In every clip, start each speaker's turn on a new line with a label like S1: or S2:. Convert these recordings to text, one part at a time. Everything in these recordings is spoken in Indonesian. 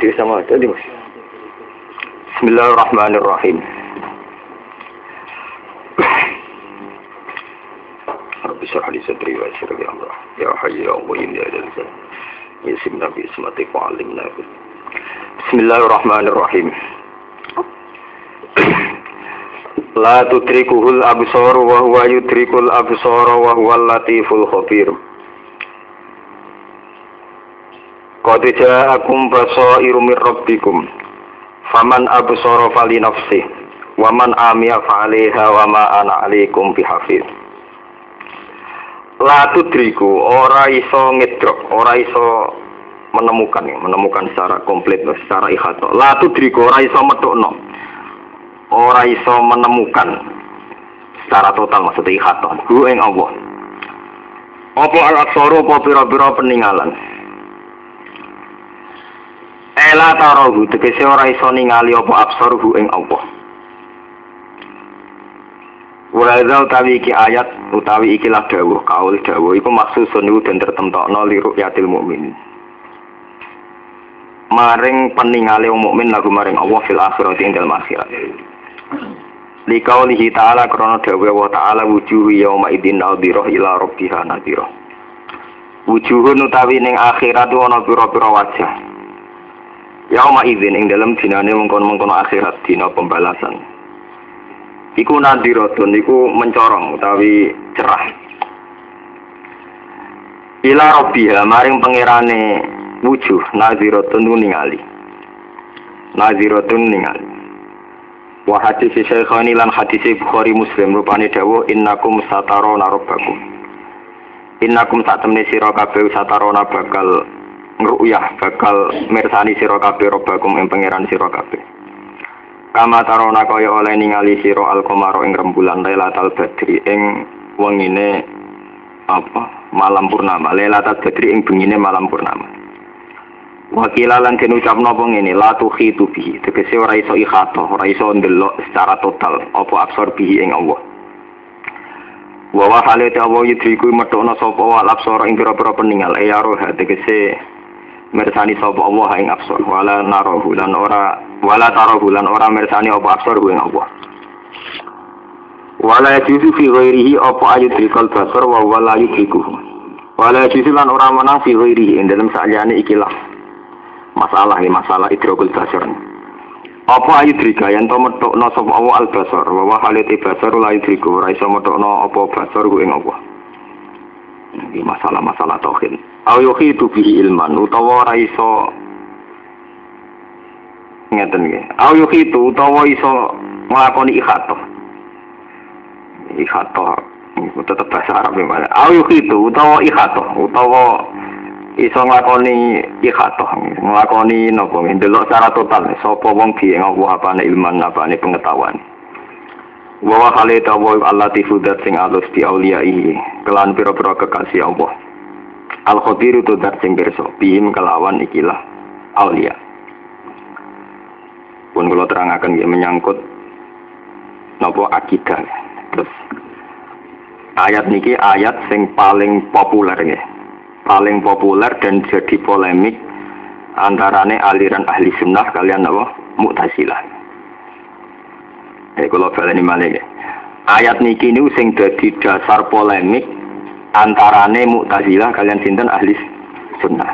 S1: Jadi sama tadi mas. Bismillahirrahmanirrahim. Rabbi syrah li sadri wa yassir li amra. Ya hayyu ya qayyum ya dzal jalal. Yasim nabi alimna. Bismillahirrahmanirrahim. La tudrikuhul absar wa huwa yudrikul absar wa huwal latiful khabir. Qad ja'akum basairu mir rabbikum. Faman absara fali nafsi wa man amiya fa 'alaiha wa ma ana 'alaikum bihafiz. La tudriku ora iso ngedrok, ora iso menemukan menemukan secara komplit secara ihata. La tudriku ora iso metokno. Ora iso menemukan secara total maksudnya. Ku ing Allah. Apa al-absaru apa pira-pira peninggalan? Ela tarohu tegese ora iso ningali apa absaruhu ing Allah. Wa utawi iki ayat utawi ikilah dawuh kaul dawuh iku maksusun iku den tertentokno liru yatil mukmin. Maring peningale mukmin lagu maring Allah fil akhirat ing dalem akhirat. Likaulihi ta'ala krana dawuh wa ta'ala wujuhu yauma idzin nadhirah ila rabbiha nadhirah. Wujuhun utawi ning akhirat ana pira-pira wajah. Yauma idzin ing dalem dinane mengkon-mengkon akhirat dina pembalasan. Iku nadiratun iku mencorong utawi cerah. Ila rabbiha maring pangerane wujuh nadiratun ningali. Nadiratun ningali. Wa hadis Syekhani lan hadis Bukhari Muslim rupane dawuh innakum satarona rabbakum. Innakum sak temne sira kabeh satarona bakal ngruyah bakal mirsani sira kabeh rabbakum ing pangeran sira kabeh. Kama tarona kaya oleh ningali sira al-qamara ing rembulan Lailatul Badri ing wengine apa malam purnama Lailatul Badri ing bengine malam purnama Wakila lan den ucapno apa ngene? La tukhitu bihi. Tegese ora iso ikhata ora iso ndelok secara total apa absor bihi ing Allah. Wa wa hale ta wa yudriku metokno sapa wa absor ing pira-pira peninggal e yaro tegese mersani sapa Allah ing absor. Wala narahu lan ora wala tarahu lan ora mersani apa absor ing Allah. Wala yajuzu fi ghairihi apa ayudrikal basar wa wala yudrikuhu. Wala yajuzu lan ora menang fi ghairihi. Ing dalam sakjane ikilah masalah ini masalah idrokul basar. Apa ayudrika yang to metokno sapa Allah al basar? Wa wa halite basar la yudriku. Ora iso metokno apa basar ku ing Allah ini masalah-masalah tauhid. Au yuhitu bihi ilman utawa ora iso ngeten nggih. Au yuhitu utawa iso nglakoni ikhato ikhato itu tetap bahasa Arab ya au yuhitu utawa ikhato utawa iso nglakoni ikhato nglakoni napa? Ndelok secara total. Sapa wong ing Allah apane ilman apane pengetahuan? Wa hale tawa Allah tifudat sing alus di auliyai. Kelan pira-pira kekasih Allah. Al khabir itu dat sing pirsa. Bihim kelawan ikilah aulia. Pun kula terangaken nggih menyangkut napa akidah. Terus ayat niki ayat sing paling populer nggih paling populer dan jadi polemik antarane aliran ahli sunnah kalian apa mu'tazilah Eh kalau baleni malih Ayat niki ini sing dadi dasar polemik antarane Mu'tazilah kalian sinten ahli sunnah.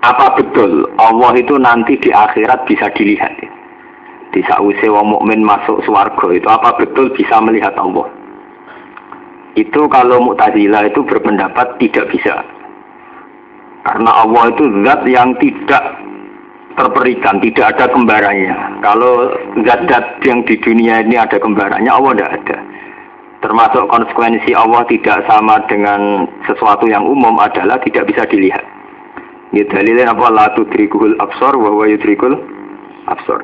S1: Apa betul Allah itu nanti di akhirat bisa dilihat? Di sause wong mukmin masuk swarga itu apa betul bisa melihat Allah? Itu kalau Mu'tazilah itu berpendapat tidak bisa. Karena Allah itu zat yang tidak terperikan, tidak ada kembarannya. Kalau zat-zat yang di dunia ini ada kembarannya, Allah tidak ada. Termasuk konsekuensi Allah tidak sama dengan sesuatu yang umum adalah tidak bisa dilihat. Ini dalilnya apa? La tudrikul absor wa huwa yudrikul absor.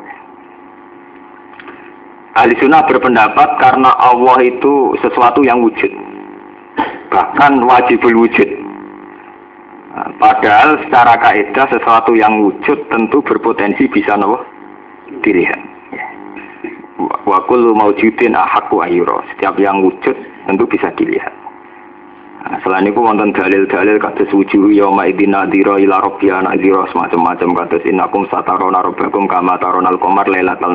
S1: Ahli sunnah berpendapat karena Allah itu sesuatu yang wujud. Bahkan wajibul wujud. Nah, padahal secara kaidah sesuatu yang wujud tentu berpotensi bisa nopo dilihat. Ya. Wakul maujudin ahak wahiro. Setiap yang wujud tentu bisa dilihat. Nah, selain itu wonten dalil-dalil kados wujuh yauma idzin nadira ila semacam-macam kados innakum satarona rabbakum kama taronal qamar lailatal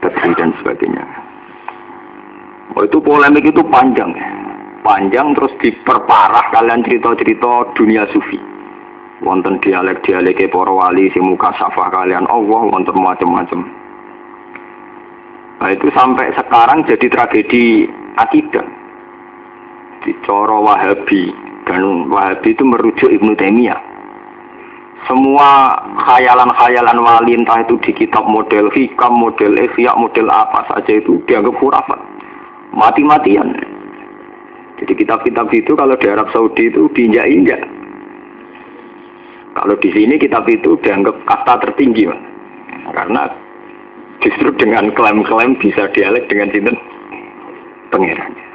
S1: tadri dan sebagainya. Oh, itu polemik itu panjang ya. Panjang terus diperparah kalian cerita-cerita dunia sufi. Wonten dialek-dialek para wali sing muka safah kalian Allah wonten macam-macam. Nah itu sampai sekarang jadi tragedi akidah di coro Wahabi dan Wahabi itu merujuk Ibnu Taimiyah. Semua khayalan-khayalan wali entah itu di kitab model hikam, model ihya, model apa saja itu dianggap khurafat. Mati-matian. Jadi kitab-kitab itu kalau di Arab Saudi itu diinjak-injak. Kalau di sini kitab itu dianggap kata tertinggi, karena justru dengan klaim-klaim bisa dialek dengan sinten pangeran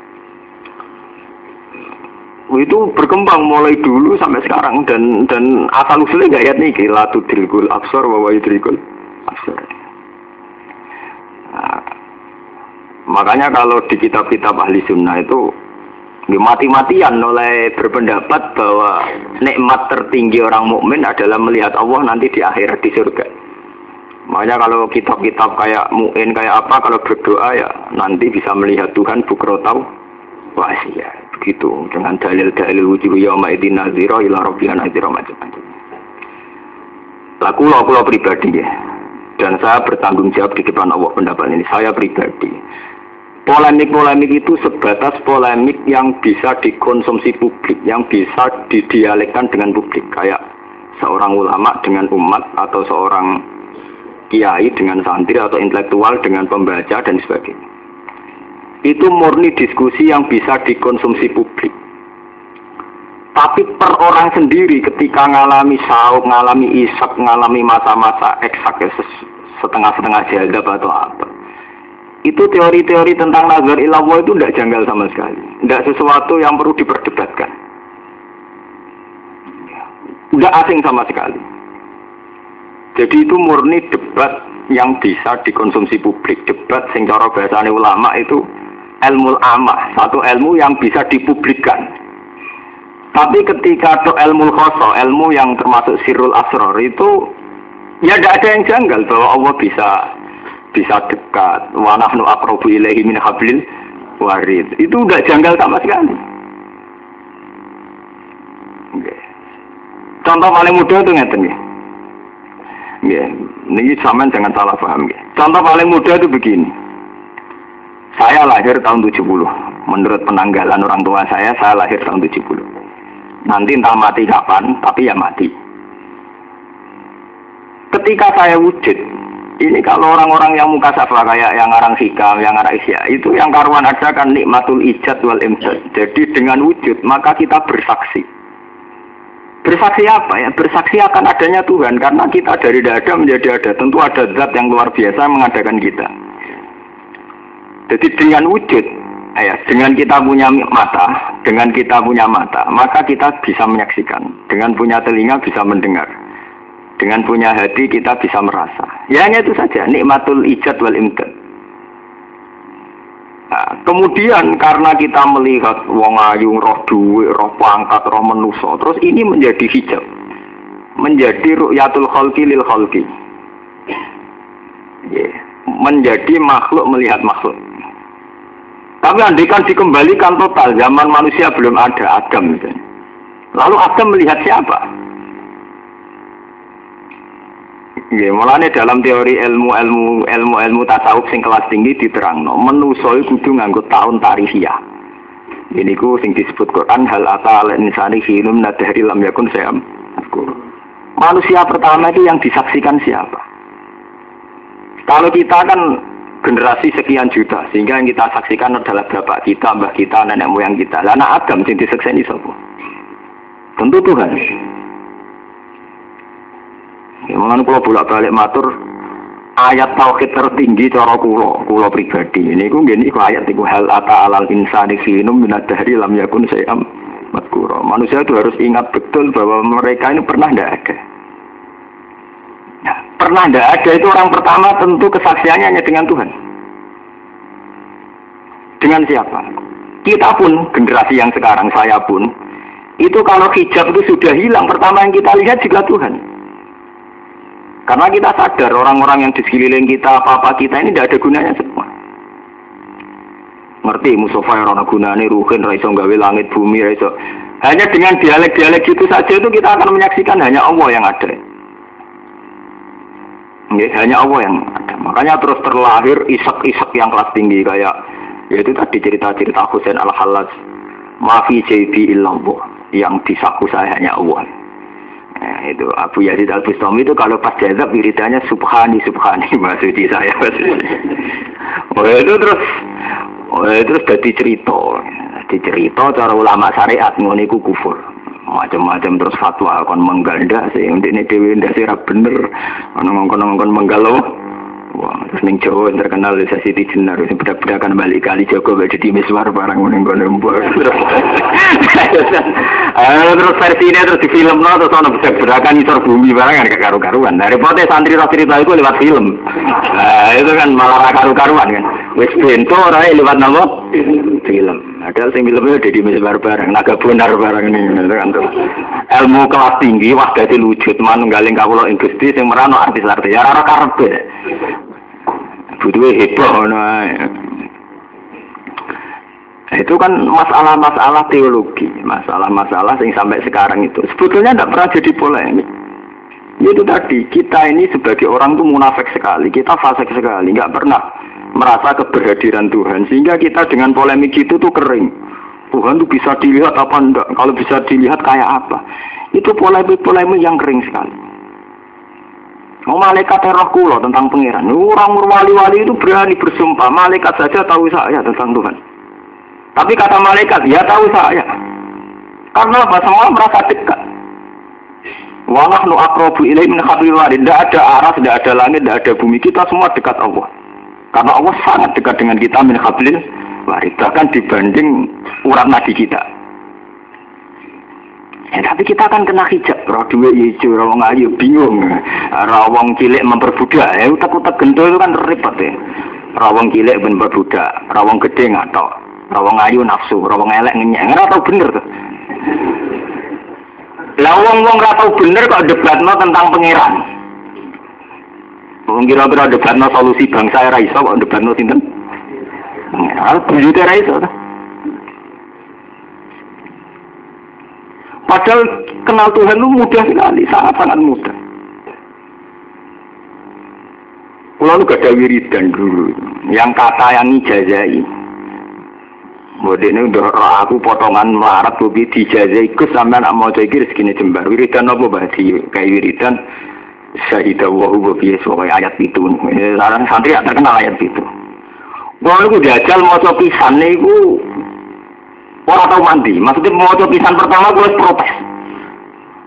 S1: itu berkembang mulai dulu sampai sekarang dan dan asal usulnya gak ayat nih la tudrikul absor wa yudrikul absor. Nah, makanya kalau di kitab-kitab ahli sunnah itu mati-matian oleh berpendapat bahwa nikmat tertinggi orang mukmin adalah melihat Allah nanti di akhirat di surga. Makanya kalau kitab-kitab kayak muin kayak apa kalau berdoa ya nanti bisa melihat Tuhan bukrotau wah ya begitu dengan dalil-dalil wujud yauma idin nazira ila rabbiha nazira macam-macam. Laku lo pulau pribadi ya. Dan saya bertanggung jawab di depan Allah pendapat ini. Saya pribadi. Polemik-polemik itu sebatas polemik yang bisa dikonsumsi publik, yang bisa didialekkan dengan publik. Kayak seorang ulama dengan umat atau seorang kiai dengan santri atau intelektual dengan pembaca dan sebagainya itu murni diskusi yang bisa dikonsumsi publik. Tapi per orang sendiri ketika ngalami sauk, ngalami isak, ngalami masa-masa eksak ya, setengah-setengah jadab atau apa. Itu teori-teori tentang nazar ilawah itu tidak janggal sama sekali. Tidak sesuatu yang perlu diperdebatkan. Tidak asing sama sekali. Jadi itu murni debat yang bisa dikonsumsi publik. Debat sing cara ulama itu ilmu amah, satu ilmu yang bisa dipublikkan. Tapi ketika itu ilmu khoso, ilmu yang termasuk sirul asror itu ya tidak ada yang janggal bahwa Allah bisa bisa dekat. Wa nahnu aqrabu ilaihi min hablil warid. Itu udah janggal sama sekali. Contoh paling mudah itu ngeten ya. Ini zaman jangan salah paham. Contoh paling mudah itu begini. Saya lahir tahun 70. Menurut penanggalan orang tua saya, saya lahir tahun 70. Nanti entah mati kapan, tapi ya mati. Ketika saya wujud, ini kalau orang-orang yang muka safa kayak yang ngarang hikam, yang ngarang isya, itu yang karuan ada kan nikmatul ijad wal imjad. Jadi dengan wujud, maka kita bersaksi. Bersaksi apa ya? Bersaksi akan adanya Tuhan, karena kita dari tidak ada menjadi ada. Tentu ada zat yang luar biasa mengadakan kita. Jadi dengan wujud, ya, dengan kita punya mata, dengan kita punya mata, maka kita bisa menyaksikan. Dengan punya telinga bisa mendengar. Dengan punya hati kita bisa merasa. Ya hanya itu saja, nikmatul ijad wal imdad. Nah, kemudian karena kita melihat wong ayu, roh duwe, roh pangkat, roh menuso, terus ini menjadi hijab. Menjadi ru'yatul khalqi lil khalqi. Yeah. Menjadi makhluk melihat makhluk. Tapi andikan dikembalikan total, zaman manusia belum ada Adam. Lalu Adam melihat siapa? Ya, mulane dalam teori ilmu-ilmu ilmu-ilmu tasawuf sing kelas tinggi diterangno, menusa kudu nganggo tahun tarihiyah. Ini ku sing disebut Quran hal ata al insani hinum nadhari lam yakun sayam. Manusia pertama itu yang disaksikan siapa? Kalau kita kan generasi sekian juta sehingga yang kita saksikan adalah bapak kita, mbah kita, nenek moyang kita. Lah anak Adam sing disekseni sapa? Tentu Tuhan. Ya, Mengenai kalau bolak-balik matur ayat tauhid tertinggi cara kulo, kulo pribadi. Ini ku gini ku ayat itu hal ata alal insani finum minad dahri lam yakun sayam matkuro. Manusia itu harus ingat betul bahwa mereka ini pernah tidak ada. Nah, pernah tidak ada itu orang pertama tentu kesaksiannya hanya dengan Tuhan. Dengan siapa? Kita pun, generasi yang sekarang, saya pun, itu kalau hijab itu sudah hilang, pertama yang kita lihat juga Tuhan. Karena kita sadar orang-orang yang di sekeliling kita, apa-apa kita ini tidak ada gunanya semua. Ngerti Mustafa yang orang gunanya, ruhin, raiso gawe langit, bumi, raiso. Hanya dengan dialek-dialek gitu saja itu kita akan menyaksikan hanya Allah yang ada. Ya, hanya Allah yang ada. Makanya terus terlahir isak-isak yang kelas tinggi kayak yaitu tadi cerita-cerita Husain al-Halaj. Mafi jadi illallah yang disaku saya hanya Allah. Nah, itu Abu Yazid Al Bustami itu kalau pas jazab wiridannya subhani subhani maksudnya saya. oh itu terus oh itu terus jadi cerita. Jadi cerita cara ulama syariat ngoniku kufur. Macam-macam terus fatwa kon mengganda sih ini dewi ndak sih bener. Ono ngongkon-ngongkon menggalau. Wah, terus ning Jawa terkenal desa Siti Jenar, sing bedak-bedakan balik kali Joko jadi miswar barang ning kono. Ah, terus versi ini terus di film no, terus ono bedak-bedakan isor bumi barang kan karu-karuan. Dari pote santri roh cerita itu lewat film. Nah, itu kan malah karu-karuan kan. Wis bento ora lewat nama film. Padahal sing filmnya jadi miswar barang, naga benar barang ini kan tuh. Ilmu kelas tinggi wah dadi lucut manunggaling kawula ing Gusti sing merano artis-artis ya ora karepe. Butuh heboh Nah, itu kan masalah-masalah teologi, masalah-masalah yang sampai sekarang itu. Sebetulnya tidak pernah jadi polemik. Itu tadi kita ini sebagai orang tuh munafik sekali, kita fasik sekali, nggak pernah merasa keberhadiran Tuhan sehingga kita dengan polemik itu tuh kering. Tuhan tuh bisa dilihat apa enggak? Kalau bisa dilihat kayak apa? Itu polemik-polemik yang kering sekali. Mau malaikat roh kulo tentang pangeran. Orang wali-wali itu berani bersumpah. Malaikat saja tahu saya tentang Tuhan. Tapi kata malaikat, ya tahu saya. Karena apa? Semua merasa dekat. Walah nu akrobu ilai min hablil Tidak ada arah, tidak ada langit, tidak ada bumi. Kita semua dekat Allah. Karena Allah sangat dekat dengan kita min hablil warid. Bahkan dibanding urat nadi kita. Ya, tapi kita akan kena hijab, roh dua hijau, roh ayu bingung, roh wong cilik memperbudak, ya utak-utak itu kan repot ya. Roh wong cilik memperbudak, roh wong gede nggak tau, roh wong ayu nafsu, roh wong elek ngenyek, nggak tau bener tuh. Lah wong wong nggak tau bener kok debatno tentang pangeran. Wong kira-kira debatno solusi bangsa era iso kok debatno sinten? Pangeran, buyute era iso tuh. Padahal kenal Tuhan itu mudah sekali, sangat-sangat mudah. Lalu gak ada wiridan dulu, yang kata yang ijazai. Mode ini udah aku potongan melarat bobi dijazai ikut sampai anak mau jadi rezeki jembar. Wiridan apa bahasi kayak wiridan Syahidah wahu bobi soal ayat itu. Sekarang santri terkenal ayat itu. Kalau aku jajal mau pisan itu Orang tahu mandi. Maksudnya mau coba pisan pertama gue protes.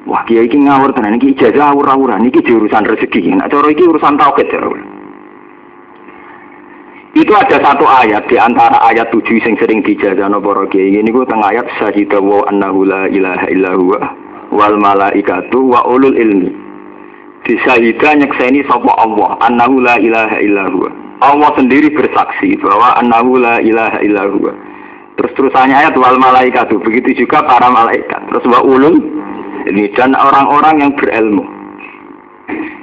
S1: Wah kiai ini ngawur tenan iki ijazah awur-awuran iki urusan rezeki. Nah cara iki urusan tauhid ya. Itu ada satu ayat di antara ayat tujuh yang sering dijajah para kiai ini gue tengah ayat syahidah wa annahu la ilaha illa huwa wal malaikatu wa ulul ilmi. Di syahidah nyekseni sapa Allah annahu la ilaha illa huwa. Allah sendiri bersaksi bahwa annahu la ilaha illa huwa Terus terusannya ayat wal malaikat begitu juga para malaikat. Terus wa ulul ini dan orang-orang yang berilmu.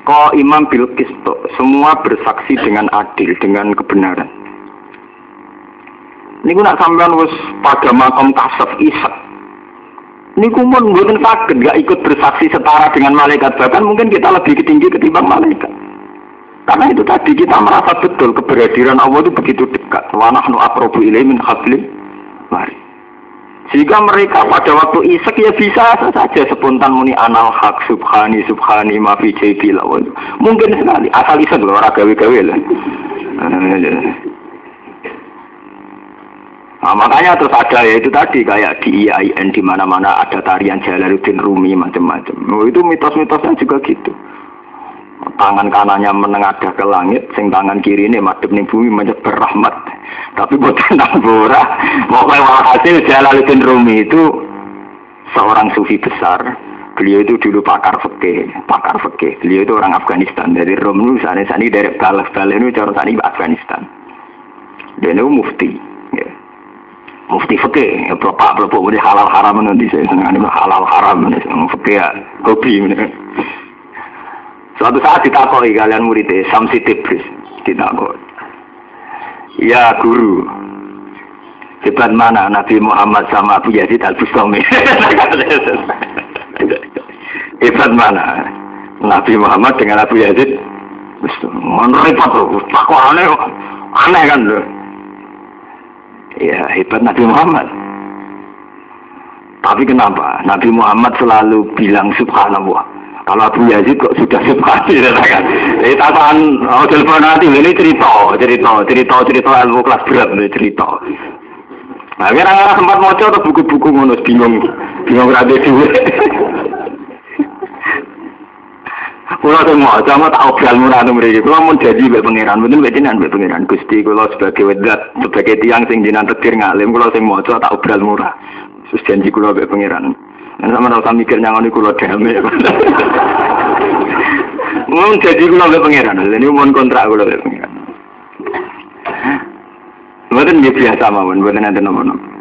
S1: Kau imam bil kisto, semua bersaksi dengan adil, dengan kebenaran. Ini nak sampean wis pada makam kasaf isak. Ini kumpul mungkin sakit, gak ikut bersaksi setara dengan malaikat. Bahkan mungkin kita lebih tinggi ketimbang malaikat. Karena itu tadi kita merasa betul keberadiran Allah itu begitu dekat. Wa nahnu aqrabu ilaihi mari. Jika mereka pada waktu isek ya bisa saja spontan muni anal hak subhani subhani mafi jaibi. Mungkin sekali asal isek loh gawe-gawe lah. Nah, makanya terus ada ya itu tadi kayak di IAIN di mana-mana ada tarian Jalaluddin Rumi macam-macam. Oh, itu mitos-mitosnya juga gitu tangan kanannya menengadah ke langit, sing tangan kiri ini madep ning bumi menyebar rahmat. Tapi buat nambura, mau hasil Jalaluddin Rumi itu seorang sufi besar. Beliau itu dulu pakar fikih, pakar fikih. Beliau itu orang Afghanistan dari Rom itu sana sana dari Balaf itu cara sana Afghanistan. Dan itu mufti. Mufti fikih, ya, bapak bapak udah halal haram nanti saya senang halal haram nanti fikih ya hobi. Suatu saat ditakoi kalian muridnya Samsi Tibris ditakoi. Ya guru, hebat mana Nabi Muhammad sama Abu Yazid Al Bustami? hebat mana Nabi Muhammad dengan Abu Yazid? Mana repot tuh, takwa aneh, aneh kan loh. Ya hebat Nabi Muhammad. Tapi kenapa Nabi Muhammad selalu bilang subhanallah? Kalau Abu Yazid kok sudah subhanallah kan? Ini tataan, oh telepon nanti ini cerita, cerita, cerita, cerita ilmu kelas berat ini cerita. Nah, kira-kira sempat mau atau buku-buku ngono bingung, bingung rada dulu. Kulo sing maca mau tak obral murah nu mriki. Kulo mun janji mbek pangeran, mboten mbek jenengan mbek pangeran. Gusti kulo sebagai wedat, sebagai tiang sing jenengan tekir ngalim, kulo sing maca tak obral murah. Sus janji kulo mbek pangeran. Nek sama ora mikir nyangoni kulo dame. Mun janji kulo mbek pangeran, ini mun kontrak kulo mbek pangeran. Mboten nggih biasa mawon, mboten ada nomor-nomor.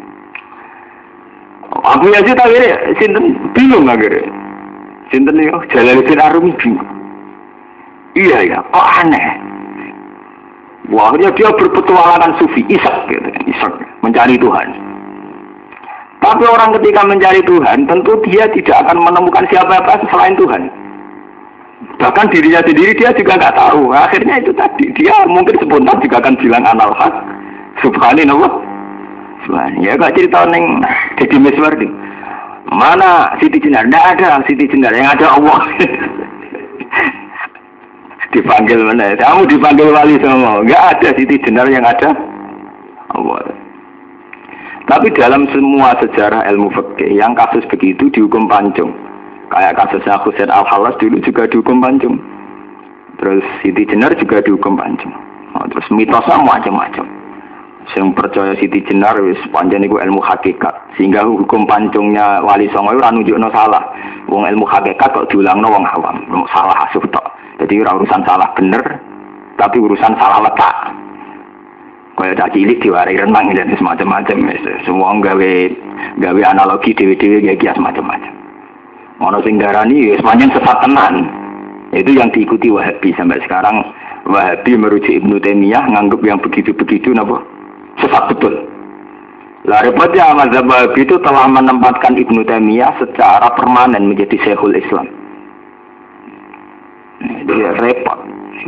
S1: Aku ya sih tak sinten bingung akhirnya. Sinten yo Jalaluddin Arumi bingung. Iya ya, kok aneh. Wah, dia, dia berpetualangan sufi, isak gitu, isak mencari Tuhan. Tapi orang ketika mencari Tuhan, tentu dia tidak akan menemukan siapa-apa selain Tuhan. Bahkan dirinya sendiri dia juga nggak tahu. Akhirnya itu tadi, dia mungkin spontan juga akan bilang anal hak. Subhanallah. Subhanallah. Ya kak cerita neng Deddy Miswardi. Mana Siti Jenar? Tidak ada Siti Jenar, yang ada Allah. dipanggil mana? Kamu dipanggil wali semua. Enggak ada Siti Jenar yang ada Allah. Tapi dalam semua sejarah ilmu fikih yang kasus begitu dihukum pancung. Kayak kasusnya Husain Al Halas dulu juga dihukum pancung. Terus Siti Jenar juga dihukum pancung. Oh, terus mitosnya macam-macam yang percaya Siti Jenar wis panjang ilmu hakikat. Sehingga hukum pancungnya wali songo itu nunjukno salah. Wong ilmu hakikat kok diulangno wong awam. Salah asuh tok. Jadi urusan salah bener tapi urusan salah letak. Kaya tak cilik diwari renang dan semacam-macam semua gawe gawe analogi dewi-dewi kayak kias macam-macam. Ono sing darani wis panjang sesat tenan. Itu yang diikuti Wahabi sampai sekarang. Wahabi merujuk Ibnu Taimiyah nganggep yang begitu-begitu napa sesat betul. Lah repotnya mazhab Wahabi itu telah menempatkan Ibnu Taimiyah secara permanen menjadi Syekhul Islam. Jadi repot.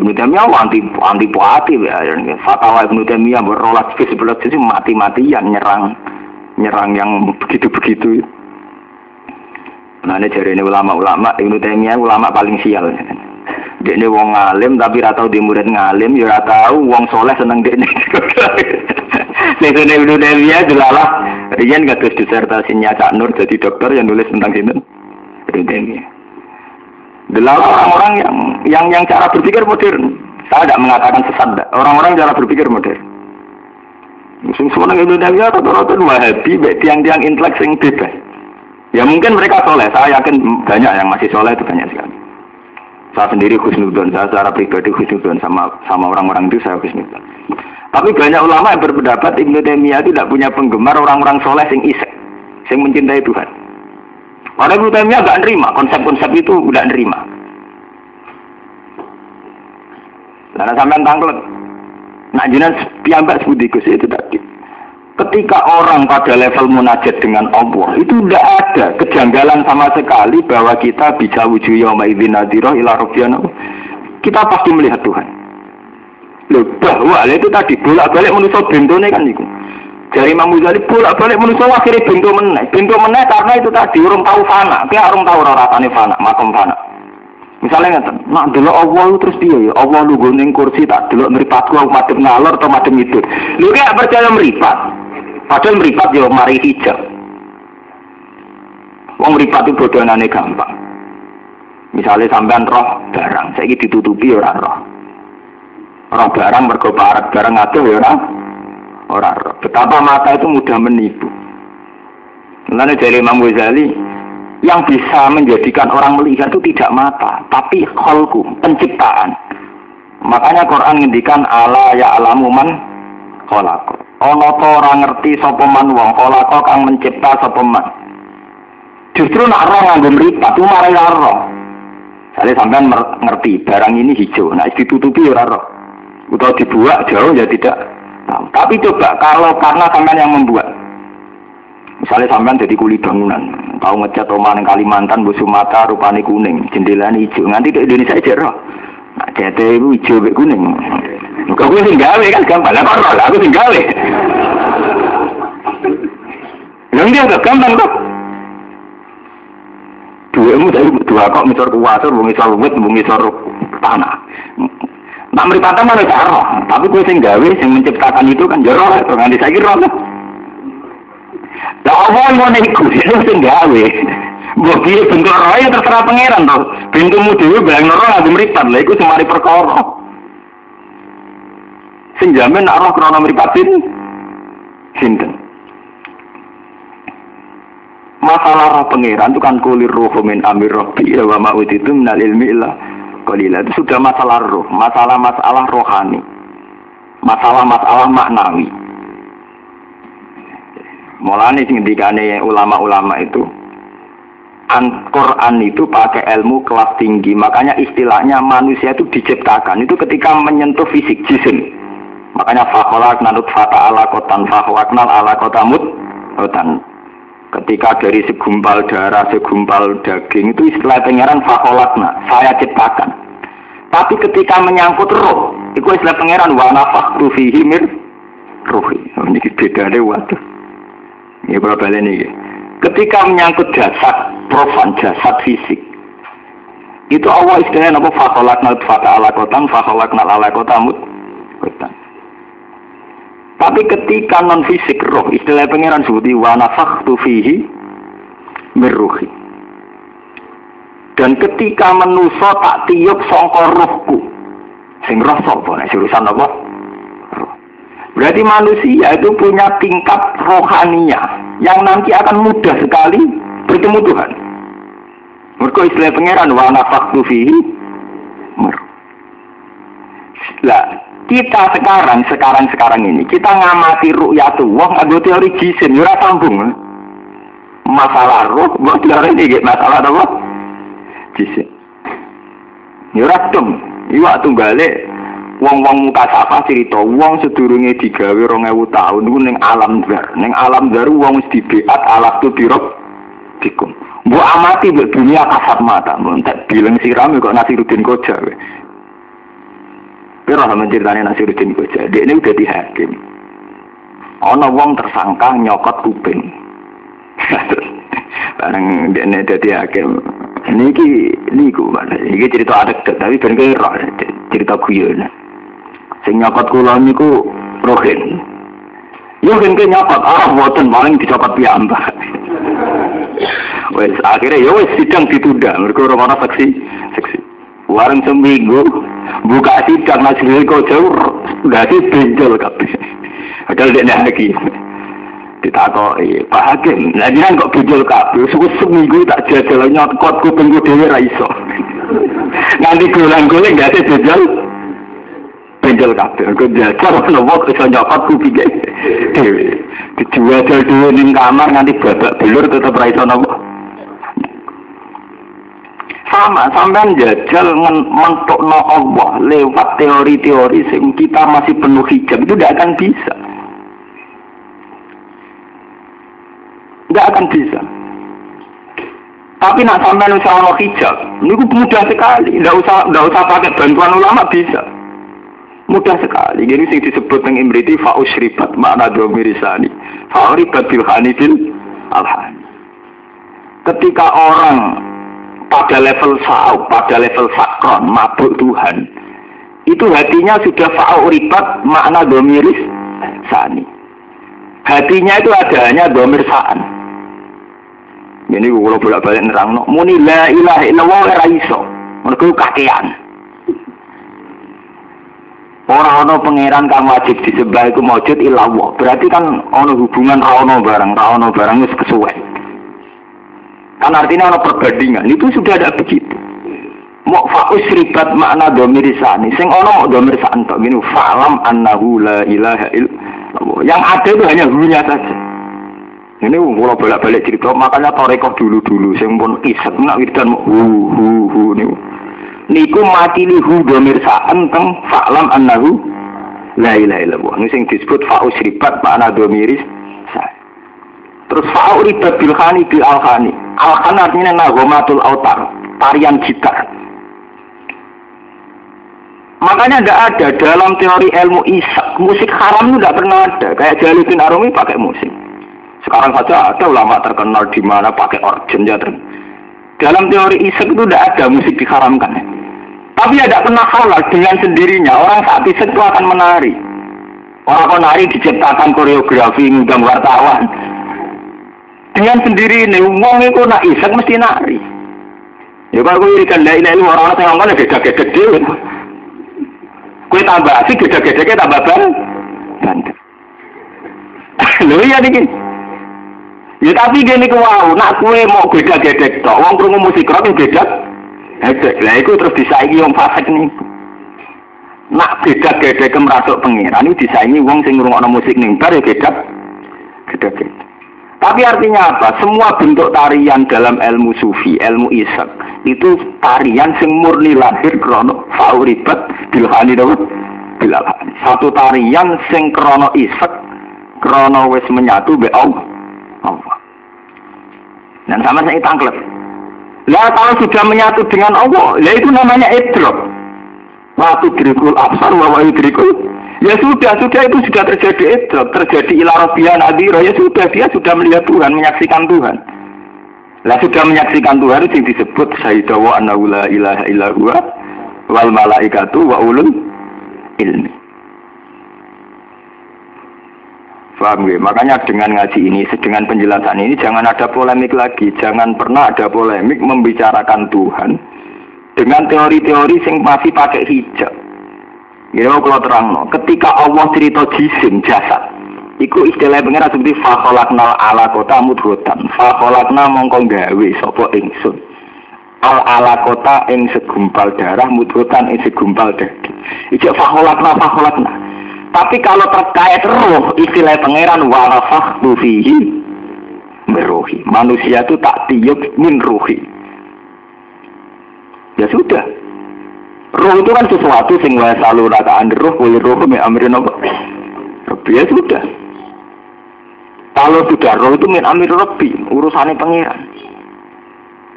S1: Ibnu Taimiyah anti anti puati ya. Fatwa Ibnu Taimiyah berolah ke sebelah sisi mati-matian nyerang nyerang yang begitu-begitu. Nah ini jadi ini ulama-ulama Ibnu Taimiyah ulama paling sial. Ini wong ngalim tapi ratau di murid ngalim, ya tahu wong soleh seneng dia ini. Nek Ibnu Taimiyah delalah riyen kados disertasinya Cak Nur jadi dokter yang nulis tentang sini. Ibnu Taimiyah. Delalah orang-orang yang yang yang cara berpikir modern. Saya tidak mengatakan sesat. Orang-orang cara berpikir modern. Musim Ibnu Taimiyah rata-rata Wahabi, tiang-tiang intelek yang bebas. Ya mungkin mereka soleh. Saya yakin banyak yang masih soleh itu banyak sekali. Saya sendiri khusnudon, saya secara pribadi khusnudon sama sama orang-orang itu saya khusnudon. Tapi banyak ulama yang berpendapat Ibnu Taimiyah tidak punya penggemar orang-orang soleh yang isek, yang mencintai Tuhan. Karena Ibnu Taimiyah nggak nerima konsep-konsep itu, nggak nerima. Karena sampai tangklet, nak jinak piambak sebudikus itu tadi. Ketika orang pada level munajat dengan Allah itu tidak ada kejanggalan sama sekali bahwa kita bisa wujud yauma idzin nadhirah ila Kita pasti melihat Tuhan. Loh, bahwa itu tadi bolak-balik manusia bentone kan itu. Dari Imam Ghazali bolak-balik manusia akhirnya bentuk meneh. Bentuk meneh karena itu tadi orang tahu fana. Kayak orang tahu rasanya fana, makom fana. Misalnya nggak nak dulu Allah terus dia ya Allah lu gunting kursi tak dulu meripatku aku madem ngalor atau madem itu. Lu kayak percaya meripat. Padahal meripat ya mari hijab. Wong meripat itu bodohanane gampang. Misalnya sampean roh barang, saya ditutupi orang roh. Orang barang mergo barang ngatur ya orang orang Betapa mata itu mudah menipu. Lalu dari Imam Ghazali, yang bisa menjadikan orang melihat itu tidak mata, tapi kholku, penciptaan. Makanya Quran ngendikan ala ya alamu man. Ana ta ora ngerti sapa man wong kala kang mencipta sapa man justru nak roh nganggo mripat ku marai roh Saya sampean ngerti barang ini hijau, nah ditutupi ora roh. Atau dibuat jauh ya tidak tahu. Tapi coba kalau karena sampean yang membuat, misalnya sampean jadi kuli bangunan, tahu ngecat yang Kalimantan, Bu Sumatera, rupanya kuning, jendela hijau, nanti ke Indonesia aja roh. Jadi itu hijau be kuning. Muka gue sing gawe kan gampang, lah kok lah aku sing gawe. Yang dia agak gampang kok. Duitmu dari dua kok misor kuasur, misor wit, misor tanah. Nak meripata mana cara, tapi gue sing sing menciptakan itu kan jero, nganti saya kira. Lah yang mau itu sing gawe. Mbok piye bentuk roh ya terserah pangeran to. Bentukmu dhewe bayang roh nganggo mripat. Lah iku semari perkara. Sing nek roh krana mripatin sinten? Masalah roh pangeran itu kan kulir roh min amir rabbi wa ma utitu minal ilmi illa qalila. Itu sudah masalah roh, masalah-masalah rohani. Masalah-masalah maknawi. Mulane sing dikane ulama-ulama itu Al-Quran itu pakai ilmu kelas tinggi, makanya istilahnya manusia itu diciptakan itu ketika menyentuh fisik jisim. Makanya fakolak nanut fata ala kotan fahwaknal ala kotamut kotan. Ketika dari segumpal darah, segumpal daging itu istilah pangeran fakolakna, saya ciptakan. Tapi ketika menyangkut roh, itu istilah pangeran wana faktu fihi mir rohi. Ini beda deh waduh. Ini berapa ini? Ketika menyangkut jasad profan, jasad fisik, itu Allah istilahnya apa? Fakholakna fata ala kotan, fakholakna ala kotamut kotan. Tapi ketika non fisik roh, istilah pangeran sebuti wana faktu fihi meruhi. Dan ketika menuso tak tiup songkor rohku, sing roh sapa nek urusan apa? Berarti manusia itu punya tingkat rohania yang nanti akan mudah sekali bertemu Tuhan. Mereka istilah pangeran wa nafaktu fihi Lah, kita sekarang, sekarang, sekarang ini, kita ngamati ru'yatullah, ada teori jisim, ya sambung. Masalah ruh, buat teori ini, masalah apa? Jisim. Ya dong, iya waktu balik, Wong-wong muka sapa cerita, wong sedurunge digawe 2000 tahun niku ning alam zar. Ning alam zar wong wis dibeat alat tu birok dikum. Mbok amati mbok dunia kasat mata, mbok tak bilang siram kok Nasiruddin Koja. Pero sama ceritanya Nasiruddin Koja, dia ini udah dihakim. Ono wong tersangka nyokot kuping. Barang dia ini jadi hakim. Niki niku mana? Ini cerita adat, tapi ben cerita guyon. Sing nyokot kula niku rohin. Yo kan ke nyokot ah boten paling dicopot piyambak. wes akhirnya yo wes sidang ditunda mereka orang orang saksi saksi. Warung seminggu buka sidang nasi kok jauh sih benjol kabeh. Padahal dia lagi ditakoki Pak Hakim lah dia kok benjol kabeh suku seminggu tak jajal nyokot kuping dhewe ra iso nganti golang-goling gak ada benjol benjol kabeh. Engko jajal ono wong iso nyokot kupinge dhewe. Dijual dhewe ning kamar nganti babak belur tetep ra iso nopo. Sama, sampean jajal mentok no Allah lewat teori-teori sing kita masih penuh hijab itu tidak akan bisa. Tidak akan bisa. Tapi nak sampean usah ono hijab, ini mudah sekali. Tidak usah, tidak usah pakai bantuan ulama bisa. Mudah sekali. Jadi sing disebut yang imriti fa'usribat makna domirisani. Fa'uribat bilhani bil alhani. Ketika orang pada level sa'u, pada level sakron, mabuk Tuhan, itu hatinya sudah fa'uribat makna domiris sani. Hatinya itu ada hanya domir sa'an. Ini kalau bolak-balik nerang, no. muni la ilaha illallah ra iso. Mereka kakean. Orang ono pangeran kang wajib disembah iku maujud ilawah. Berarti kan ono hubungan ra ono barang, ra ono barang wis kesuwen. Kan artinya ono perbandingan. Itu sudah ada begitu. Mau faus ribat makna domirisani. Sing ono mau domirisan tok gini. Falam annahu la ilaha illallah. Allah. Yang ada itu hanya hunya saja. Ini mulai balik-balik cerita, makanya torekoh dulu-dulu, saya pun isek, nak wiridan hu hu hu nih. Niku mati li hu domir sa'an teng fa'lam annahu la ilaha illallah. Ini yang disebut fa'us ribat makna domiris Terus fa'u ribat bil khani bil al khani. Al khani artinya nagomatul autar, tarian gitar. Makanya tidak ada dalam teori ilmu isak musik haram itu tidak pernah ada. Kayak Jaludin Arumi pakai musik. Sekarang saja ada ulama terkenal di mana pakai organ ya. Dalam teori isak itu tidak ada musik diharamkan. Tapi tidak pernah halal dengan sendirinya. Orang saat itu akan menari. Orang menari diciptakan koreografi ngundang wartawan. Dengan sendiri ini, uang itu nak isak mesti nari. Ya kalau gue irikan la ilaha orang-orang yang ngomong gede-gede Kue tambah asik gede-gede tambah ban. Bandel. Lho iya. Ya tapi gini wow, nak kue mau beda gedek tok, wong krungu musik rock beda. Hedek. Lah iku terus disaingi wong fasik nih. Nak beda gedek kemratuk pengiran ini disaingi wong sing ngrungokno musik ning bar ya beda. Gede-gede. Tapi artinya apa? Semua bentuk tarian dalam ilmu sufi, ilmu isak, itu tarian sing murni lahir krono fauribat bilhani bilhani. Satu tarian sing krono isak, krono wis menyatu be Allah. Dan sama saya tangklet. Lah kalau sudah menyatu dengan Allah, ya itu namanya idrok. Waktu dirikul absar, wa dirikul Ya sudah, sudah itu sudah terjadi itu, terjadi ilarobian adiro, ya sudah dia sudah melihat Tuhan, menyaksikan Tuhan. Lah sudah menyaksikan Tuhan itu disebut syahidawa annahu la ilaha illa huwa wal malaikatu wa ulul ilmi. Faham ya? Makanya dengan ngaji ini, dengan penjelasan ini jangan ada polemik lagi, jangan pernah ada polemik membicarakan Tuhan dengan teori-teori yang masih pakai hijab. Ya kalau terang no. Ketika Allah cerita jisim jasad, iku istilah pengira seperti fakholakna ala kota mudhotan. Fakholakna mongkong gawe sopo ingsun. Al ala kota ing segumpal darah mudhotan ing segumpal daging. Ijak fakholakna fakholakna. Tapi kalau terkait roh, istilah pangeran warafah fihi meruhi. Manusia itu tak tiup min ruhi. Ya sudah, Roh itu kan sesuatu sing wa selalu rakaan roh kulir roh min amrin apa? Ya sudah. Kalau sudah roh itu min amir Rabbi, urusannya pangeran.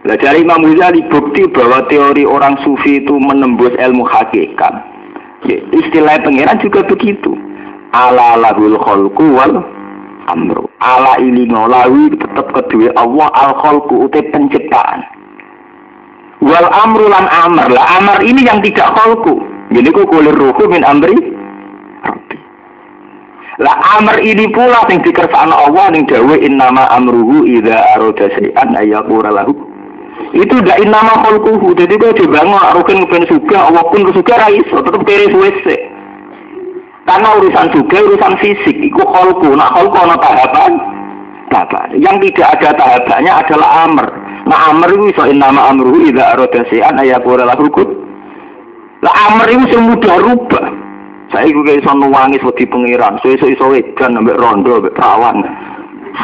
S1: Lah dari Imam Ghazali bukti bahwa teori orang sufi itu menembus ilmu hakikat. Ya, istilah pangeran juga begitu. Ala lahul kholku wal amru. Ala ili ngolawi tetap kedua Allah al kholku utai penciptaan. Wal amru lan amr lah amr ini yang tidak kholku. Jadi ku kulir ruhu min amri Lah amr ini pula yang dikersaan Allah yang dawe nama amruhu idza arada syai'an ayaqura lahu. Itu dak nama kholkuhu. Jadi kau dibangun arukan ngepen suga Allah pun suga ra iso tetep kere suwese. Karena urusan juga urusan fisik, itu kholku. Nah kholku ana tahapan, tahapan. Yang tidak ada tahapannya adalah amr. Nah amr itu iso nama arada syai'an ayaqura lahu kun. Lah amr itu sing mudah rubah. Saya juga iso nangis wedi pangeran, sesuk iso edan ambek rondo ambek perawan.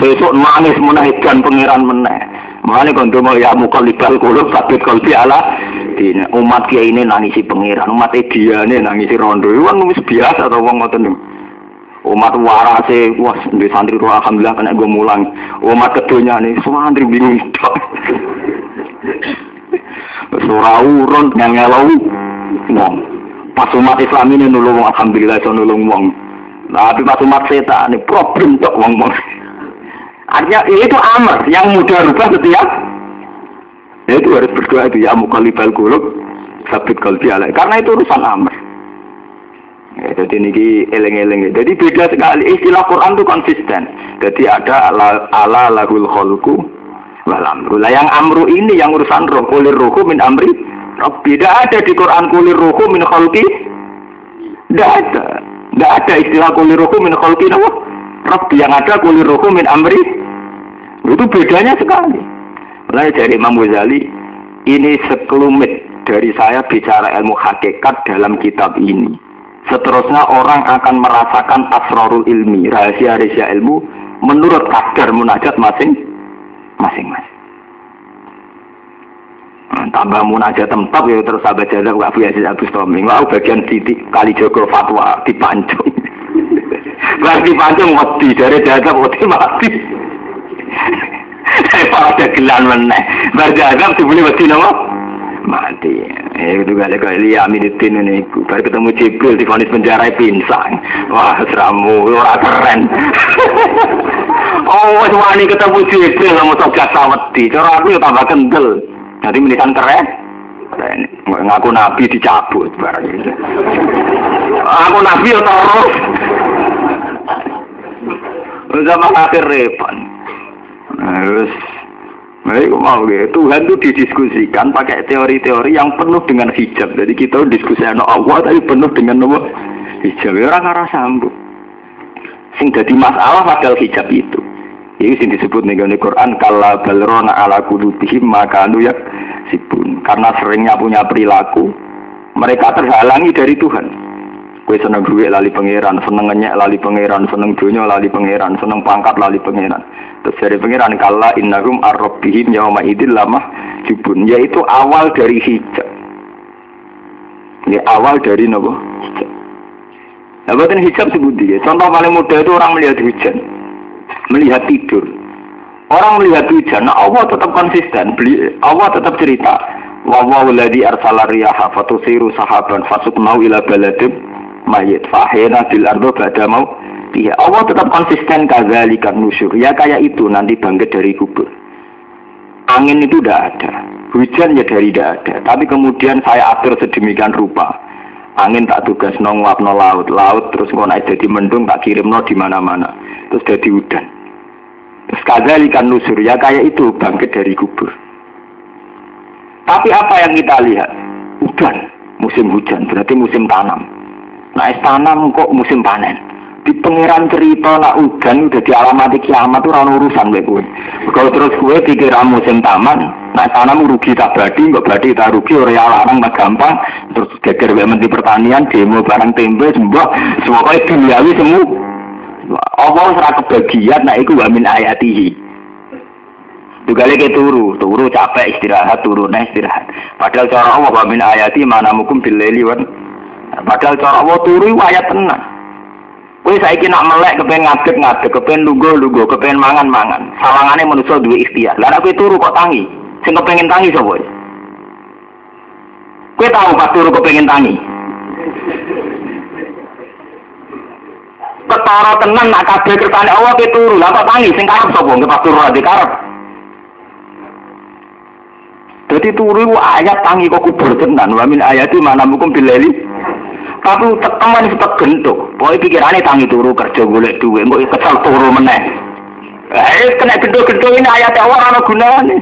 S1: Sesuk nangis meneh edan pangeran meneh. Makanya kalau mau ya mukalibal kulub sabit kalbi ala dini umat kia ini nangisi pangeran, umat dia ini nangisi rondo. Itu kan biasa atau wong ngoten umat warase wah di santri tuh alhamdulillah kena gue mulang. Umat semua santri bingung. Surah urun yang ngelau wong. Pas umat Islam ini nulung alhamdulillah so nulung wong. Tapi pas umat setan ini problem tok wong wong artinya itu amar yang mudah rubah setiap itu harus berdoa itu ya mukalibal kulub sabit kalbi karena itu urusan amar Ya, jadi ini eleng-eleng. Jadi beda sekali. Istilah Quran itu konsisten. Jadi ada ala, ala lahul kholku wal yang amru ini yang urusan roh kulir ruhu min amri. Tidak ada di Quran kulir ruhu min kholki. Tidak ada. Tidak ada istilah kulir ruhu min kholki. Nama? Rabbi yang ada kulir ruhu min amri. Itu bedanya sekali. Mulai dari Imam Ghazali, ini sekelumit dari saya bicara ilmu hakikat dalam kitab ini Seterusnya orang akan merasakan asrarul ilmi, rahasia-rahasia ilmu menurut kadar munajat masing masing-masing. Nah, tambah munajat tempat ya terus sahabat jalan Abu Yazid Abu Stomi. Wah bagian titik kali Joko fatwa dipancung. Berarti pancung mati dari jaga mati mati. Saya pada gelan meneh. Berjaga dibeli mati nama mati. Eh itu kali kali ya Aminuddin ini. Baru ketemu Jibril di vonis penjara pinsang. Wah seramu ora keren. oh wis wani ketemu Jibril mau togat saweti. Cara aku ya tambah kendel. Jadi menisan keren. Ngaku nabi dicabut barang itu. Aku nabi terus. Zaman akhir repot. Terus Nah, itu mau gitu. Tuhan itu didiskusikan pakai teori-teori yang penuh dengan hijab. Jadi kita diskusi anak Allah tapi penuh dengan apa? Hijab. Ya, orang arah sambung. Sing jadi masalah padahal hijab itu. Ini sing disebut nih Quran kala balrona ala kulubihim maka anu ya sibun. Karena seringnya punya perilaku, mereka terhalangi dari Tuhan. Kue seneng duit lali pangeran, seneng ngenyek lali pangeran, seneng dunia lali pangeran, seneng pangkat lali pangeran. Terus dari pangeran kala innahum arrobbihim yauma idil lama jubun. Yaitu awal dari hijab. Ini awal dari nopo hijab. Nah, buatan hijab sebut dia. Contoh paling mudah itu orang melihat hujan, melihat tidur. Orang melihat hujan, nah Allah tetap konsisten. Allah tetap cerita. Wa wa arsala riyaha fatusiru sahaban fasuknau ila baladim mayit fahena bil ardo bada mau dia Allah tetap konsisten kadzalikan nusur ya kayak itu nanti bangkit dari kubur. Angin itu tidak ada. Hujan ya dari tidak ada. Tapi kemudian saya atur sedemikian rupa. Angin tak tugas no no laut. Laut terus ngono jadi mendung tak kirim no di mana mana terus jadi udan terus kadzalikan nusur ya kayak itu bangkit dari kubur. Tapi apa yang kita lihat? Udan musim hujan. Berarti musim tanam Nah, tanam kok musim panen. Di pengiran cerita nak udan udah dialamati kiamat tuh orang urusan gue gue. Kalau terus gue pikiran musim taman, nah tanam rugi tak badi, nggak badi tak rugi orang larang tak gampang. Terus geger gue menteri pertanian, demo barang tempe, semua, semua kau duniawi semua. Allah serah kebagian, nah itu wamin ayatihi. Juga lagi turu, turu capek istirahat, turu nah istirahat. Padahal cara Allah wamin ayati mana mukum bileli wan Padahal cara Allah turu ayat tenang. Kowe saiki nak melek kepen ngadeg ngadeg, kepen lugo lugo, kepen mangan mangan. Sawangane manusa duwe ikhtiar. Lah kowe turu kok tangi? Sing kepengin tangi sapa? Kowe tahu pas turu kepengin tangi? Ketara tenan nak kabeh kersane Allah kowe turu. Lah kok tangi sing karep sapa? Nggih pas turu ade karep. Jadi turu ayat tangi kok kubur tenan. Wa min ayati mana mukum bilali tapi tekan itu gentuk. Pokoknya pikirannya tangi turu kerja golek duit, kok kesal turu meneh. Eh, kena gendut-gendut ini ayat Allah ana gunane.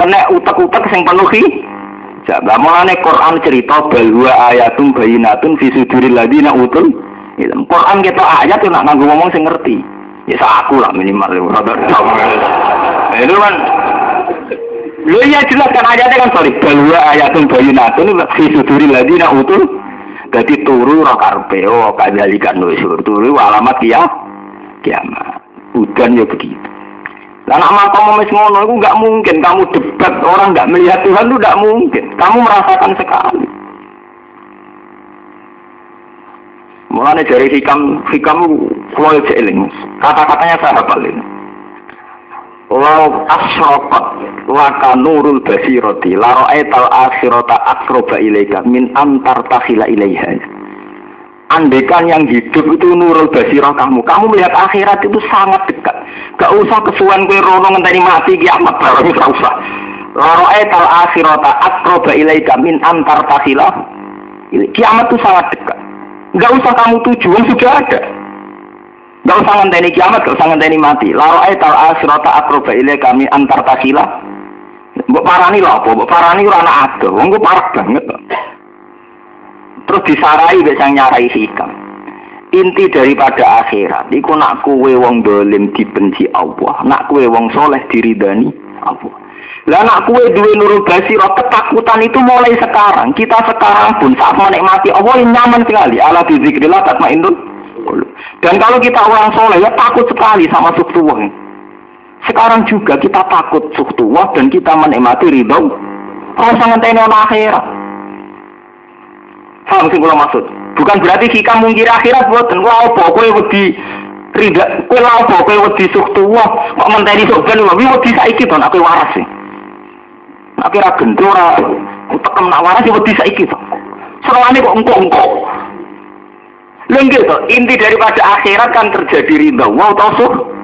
S1: Kena utek-utek sing penuhi. Jaga mulane Quran cerita bahwa ayatum bayinatun fi suduril ladina utul ilm. Quran kita ayat nak nganggo ngomong sing ngerti. Ya aku lah minimal. Itu kan Lu iya jelas kan ayatnya kan sorry. Bahwa ayatun bayinatun fi suduril ladina utul. Jadi turu roh karpe, oh kajalikan nusur. Turu alamat ya kiamat. Udan ya begitu. Dan nama kamu mes ngono itu nggak mungkin kamu debat orang nggak melihat Tuhan itu nggak mungkin. Kamu merasakan sekali. Mulanya dari hikam hikam kalau kata-katanya saya hafal ini. Lau asrokat laka nurul basiroti Laro etal akhirota akroba ilaika Min antar takhila ilaiha. Andekan yang hidup itu nurul basirah kamu. Kamu melihat akhirat itu sangat dekat. Gak usah kesuan kue rono ngenteni mati kiamat barang gak usah. Laro etal akhirota akroba ilaika Min antar takhila Kiamat itu sangat dekat. Gak usah kamu tujuan sudah ada Gak usah ngenteni kiamat, gak usah ngenteni mati. Laro ayat al asrota akroba ile kami antar tasila. Mbok parani lho apa? Mbok parani ora anak. Wong parah banget. Terus disarai wis sang nyarai hikam. Inti daripada akhirat iku nak kuwe wong dolim dibenci Allah, nak kuwe wong soleh diridani Allah. Lah anak kue duwe nurul basiro ketakutan itu mulai sekarang. Kita sekarang pun saat menikmati Allah yang nyaman sekali. Ala bizikrillah Dan kalau kita orang soleh ya takut sekali sama suktuwah. Sekarang juga kita takut suktuwah dan kita menikmati ridho. Kalau sangat ini akhirat. Paham sih kalau maksud? Bukan berarti kita mungkir akhirat buat dan apa kowe wedi rida kowe lha apa wedi suktuwah kok menteni sok ben wedi saiki to nek kowe waras sih. Tapi ra gendro ra tekem nak waras wedi saiki. Serwane kok engko-engko. Lengge to, inti daripada akhirat kan terjadi ridha wa tasuk.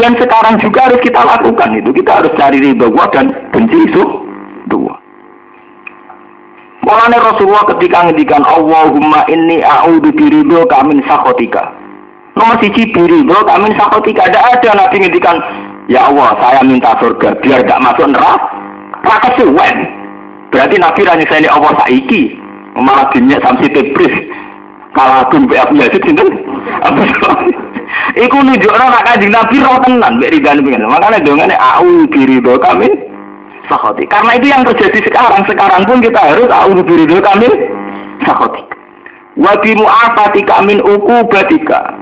S1: Dan sekarang juga harus kita lakukan itu. Kita harus cari ridha wa dan benci itu dua. Mulane Rasulullah ketika ngendikan Allahumma inni a'udzu biridho kamin sakhotika. Nomor siji biridho kamin sakhotika. Ada ada Nabi ngendikan Ya Allah, saya minta surga biar gak masuk neraka. Raka suwen. Berarti Nabi ranya saya Allah saiki. Malah dunia samsi tebris. Kalau aku mbak Abu Yazid sinten? Abu Iku nunjukno nek Kanjeng Nabi roh tenan mbek ridane pengen. Makane dongane au birido kami sakhoti. Karena itu yang terjadi sekarang. Sekarang pun kita harus au birido kami sakhoti. Wa bi mu'afatika min uqubatika.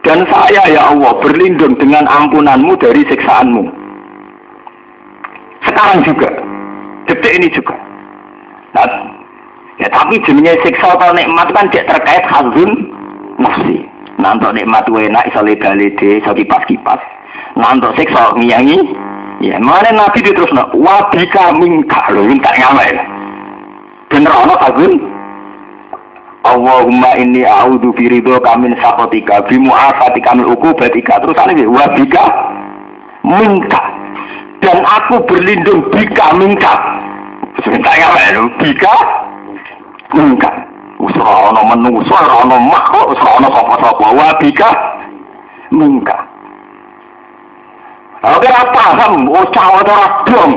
S1: Dan saya ya Allah berlindung dengan ampunanmu dari siksaanmu sekarang juga detik ini juga nah, ya tapi jenisnya siksa atau nikmat kan tidak terkait hazun nafsi. Nanti nikmat enak iso lede-lede iso kipas-kipas. Nanti siksa ngiyangi ya mana nabi terus wabika minta loh minta nyamai bener ono hazun. Allahumma inni a'udhu birido kamin sakotika bimu afati kamin ukubatika terus ini wabika minta dan aku berlindung bika minka. Sebentar ya bika Enggak. usah ana menungso, ora ono makhluk, usaha ono sapa-sapa. Wa bika. Enggak. Aku ora paham, oh, ucah ora paham.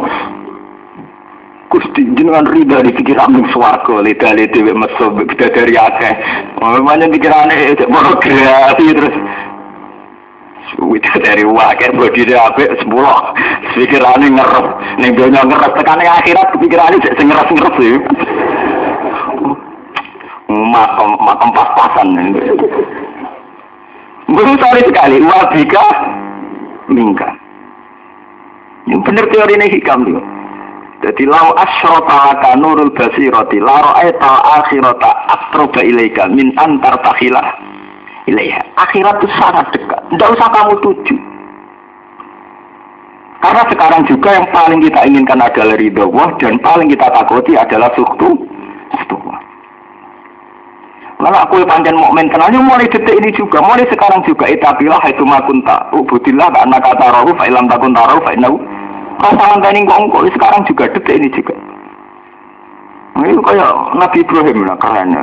S1: Gusti jenengan rida di pikiran oh, ning swarga, lidale dhewe meso dari akeh. Mamane pikirane itu mau terus. Suwit dari wakil bodi apik apa sepuluh. Pikirannya ngeres, nih dia ngeres. Tekan akhirat pikirane sing ngeres ngeres. Makam makam pas-pasan. Brutal sekali. Wabika mingka. Ini benar teori ini hikam juga. Jadi lau asyrota laka nurul basirati la ra'aita akhirata asroba ilaika min antar takhilah ilaiha. Akhirat itu sangat dekat. Tidak usah kamu tuju. Karena sekarang juga yang paling kita inginkan adalah ridho Allah dan paling kita takuti adalah suktu. Suktu. Lalu aku panjang mukmin kenalnya mulai detik ini juga, mulai sekarang juga itabilah itu makunta, ubudillah karena kata rohu fa'ilam takun taruh fa'inau. Kau salam tani kongko, sekarang juga detik ini juga. Nah, itu kayak Nabi Ibrahim lah keren.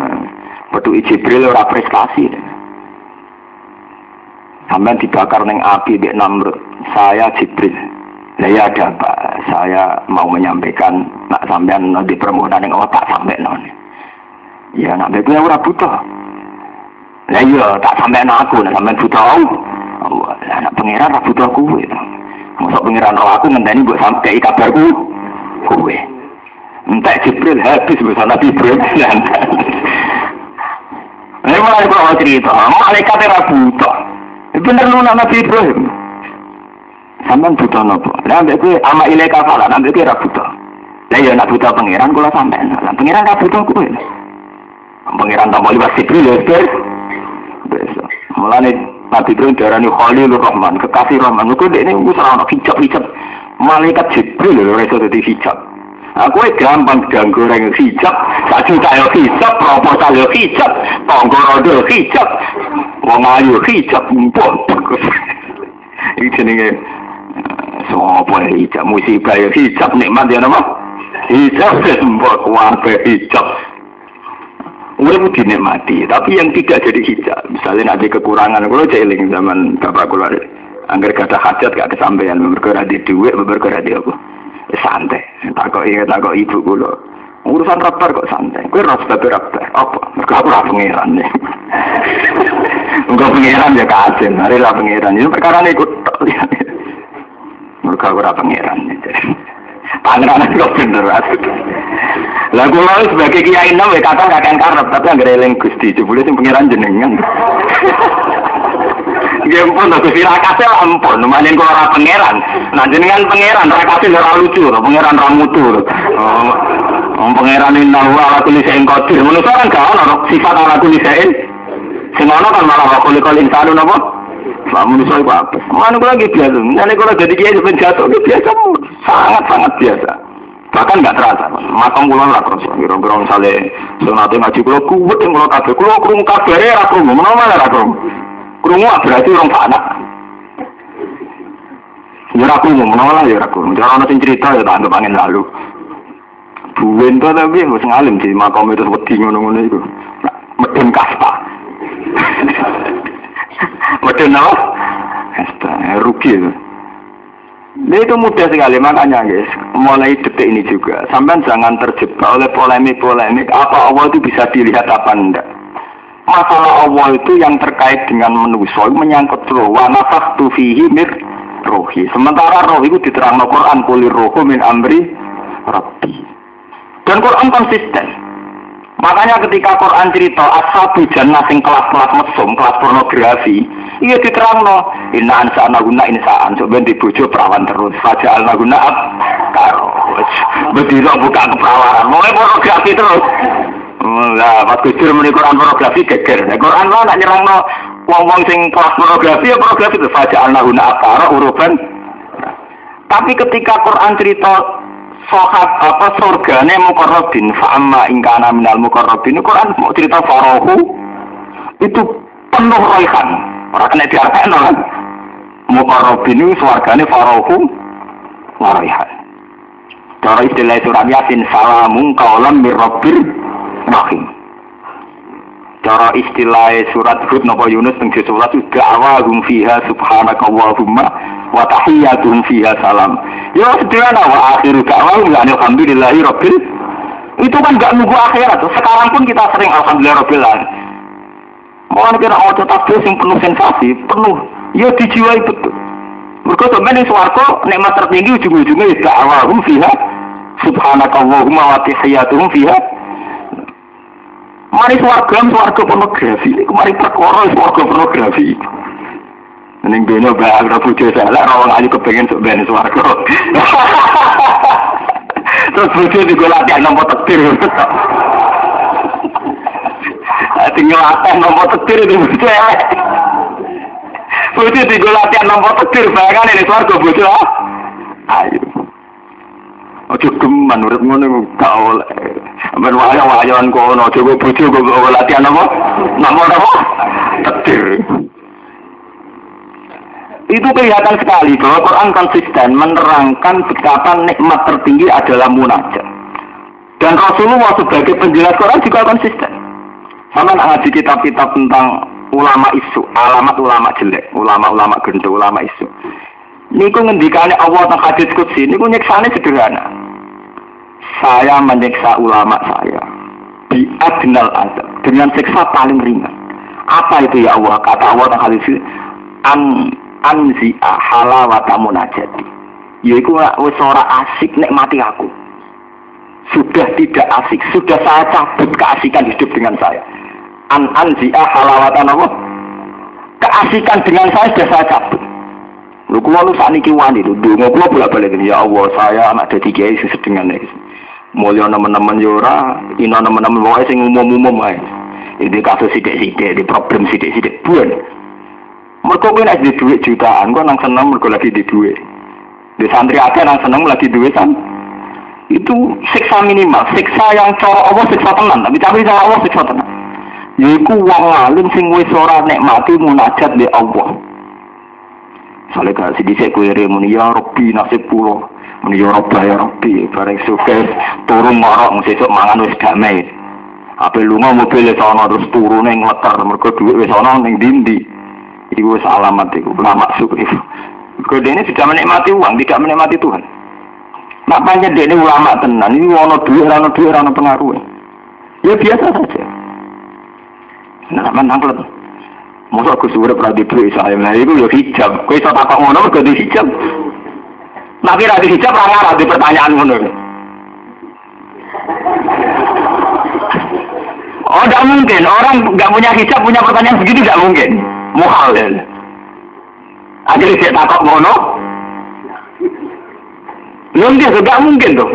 S1: Batu Jibril ora prestasi. Sampai dibakar neng api di Namrud. Saya Jibril. Nah ya ada apa? Saya mau menyampaikan nak sampean di permohonan yang tak sampai non. Ya nak ya ora butuh. Lah iya tak sampai aku, nak sampai butuh Allah. Lah nak pangeran ora butuh aku. Masuk pangeran roh aku ngenteni mbok sampai kabarku kowe. Entek Jibril habis bersama Nabi Ibrahim. Ini mulai kalau cerita, malaikat ora butuh. Bener nuna Nabi Ibrahim. Sampai buta nopo. Ambek kowe ama ile kafala, ambek kowe ra buta. Lah ya nak buta pangeran sampean. Lah pangeran ra buta kowe. Pangeran tak mau liwat Jibril ya, Ber. Besok. Mulane Nabi Ibrahim darani Khalilur Rahman, kekasih Rahman. Kok dekne wis ora ono hijab-hijab. Malaikat Jibril lho ora iso dadi hijab. Aku gampang gang goreng hijab, sak juta yo hijab, proposal yo hijab, tonggo rodo hijab, wong ayu hijab mumpun. Iki jenenge sapa hijab musibah yo hijab nikmat ya nama. Hijab mbok kuwabe hijab. Urip dinikmati, tapi yang tidak jadi hijab. Misalnya nanti kekurangan, kalau jeling zaman bapak keluar, anggar kata hajat gak kesampaian, bergerak di duit, bergerak di apa? Santai. Takok iya takok ibu kula. Urusan rapar kok santai. Kowe ras babe rapar apa? Mergo aku ora pangeran ya. Enggak pangeran ya kajen hari lah pangeran itu perkara ini ikut Mereka ora pangeran. Pangeran kok bener. Lah kula sebagai kiai nom ya kata kakek karep tapi anggere eling Gusti jebule sing pangeran jenengan. Ya ampun, aku sira kase ampun, manen kula ora pangeran. Nah jenengan pangeran ra kase ora lucu, pangeran ra mutu. Oh, Wong pangeran inna wa ala kulli shay'in qadir. Menungso kan gak ono sifat ala kulli shay'in. Sing ono kan malah wa kulli kulli insanu napa? Lah menungso iku apa? Mana kula lagi biasa. Nek kula jadi kiai ben jatuh biasa sangat sangat biasa. Bahkan nggak terasa. Makam kula ora terasa. Kira-kira misale sunate ngaji kula kuwet sing kula kabeh. Kula krungu kabare ra krungu. Menawa ora krungu. Krungu berarti orang anak. Ya ra krungu, menawa ya ra krungu. Cara ana sing cerita ya tak anggap angin lalu. Buwen to tapi wis ngalim di makam itu wedi ngono-ngono iku. Nah, Medun kasta. Medun apa? Kasta, rugi itu. Nah, itu mudah sekali makanya guys. Mulai detik ini juga. Sampai jangan terjebak oleh polemik-polemik apa Allah itu bisa dilihat apa enggak. Masalah Allah itu yang terkait dengan manusia menyangkut roh. Wa nafaktu fihi mir rohi. Sementara roh itu diterang Quran kulir rohu min amri rabbi. Dan Quran konsisten makanya ketika Quran cerita ashabu jannah sing kelas-kelas mesum kelas pornografi iya diterang no inna ansa guna insaan so ben dibujo perawan terus saja al guna ab karo bediro buka keperawanan mulai pornografi terus. Lah pas kujur meni Quran pornografi geger. Nah, Quran lo nak nyerang no wong-wong sing kelas pornografi ya pornografi itu saja al guna ab karo uruban. Tapi ketika Quran cerita sohat apa surgane mukorrobin fa'amma ingkana minal mukorrobin Quran mau cerita farohu itu penuh raihan Orang kena diartikan kan. Mukarrabin itu suarganya farohu waraihan. Cara istilah surat Yasin salamun kaulam mirrabir rahim. Cara istilah surat Hud nopo Yunus juz 11 da'awahum fiha subhanaka Allahumma wa tahiyyatuhum fiha salam. Ya sederhana wa akhiru da'awahum ya alhamdulillahi rabbil itu kan gak nunggu akhirat. Sekarang pun kita sering alhamdulillah rabbil. Mau kira mau tasbih yang penuh sensasi, penuh. Ya dijiwai betul. Mereka sebenarnya suarco nikmat tertinggi ujung-ujungnya ya awalum fiha subhanakallahumma wa tahiyyatuhum fiha Mari swarga swarga pornografi. Iku mari perkara swarga pornografi. Neng dunia bahaya ora bojo salah, ora wong ayu kepengin sok ben swarga. Terus bojo di golak dia nampa tektir. Tinggal ngelaten nampa tektir di bojo. Bojo di golak dia nampa tektir bayangan ini swarga bojo. Ah. Ayo. Ojo geman urip ngono gak oleh. Amben wayah-wayahan kono, ojo bojo kok golak dia nampa nampa tektir. Itu kelihatan sekali bahwa Quran konsisten menerangkan betapa nikmat tertinggi adalah munajat. Dan Rasulullah sebagai penjelas Quran juga konsisten. Sama nak ngaji kitab-kitab tentang ulama isu, alamat ulama jelek, ulama-ulama gendo, ulama isu. Niku ngendikane Allah tentang hadis kudsi, niku nyeksane sederhana. Saya menyiksa ulama saya di adnal azab dengan siksa paling ringan. Apa itu ya Allah? Kata Allah tentang hadis an anzi'a halawata munajati. Yaiku wis ora asik nek mati aku. Sudah tidak asik, sudah saya cabut keasikan hidup dengan saya an anzi'ah halawatan apa? Keasikan dengan saya sudah saya cabut. Lu kulo lu saat ini wani itu, dulu kulo bolak balik ya Allah saya anak dari kiai sih dengan ini. Mulia teman-teman yora, ina teman-teman bawa sing umum-umum aja. Ini kasus sidik-sidik, di problem sidik-sidik buan. Mereka pun di duit jutaan, kok nang seneng mereka lagi di duit. Di santri aja nang seneng lagi duit san. Itu siksa minimal, siksa yang cara Allah siksa tenang, tapi tapi cara Allah siksa tenang yaiku wong alim sing wis ora nikmati munajat di Allah. Soale gak sedhisik kowe muni ya Rabbi nasib kula. Muni ya Rabbi ya Rabbi bareng sukses turun marok sesuk mangan wis damai. Ape lunga mobil wis ana terus turune ngleter mergo dhuwit wis ana ning dindi. Iku wis alamat iku ora maksud iku. Mergo dene sudah menikmati uang, tidak menikmati Tuhan. Makanya dia ulama tenan, ini ono duit, ono duit, ono pengaruh. Ya biasa saja. Nah, menang klub. Masa aku sudah pernah di duit saya, nah itu ya hijab. Kau bisa takut ngono, kau di hijab. Tapi rada hijab ora ngarah di pertanyaan ngono. Oh, tidak mungkin. Orang nggak punya hijab punya pertanyaan begitu tidak mungkin. Muhal ya. Akhirnya dia takut mono. Belum dia tidak mungkin tuh.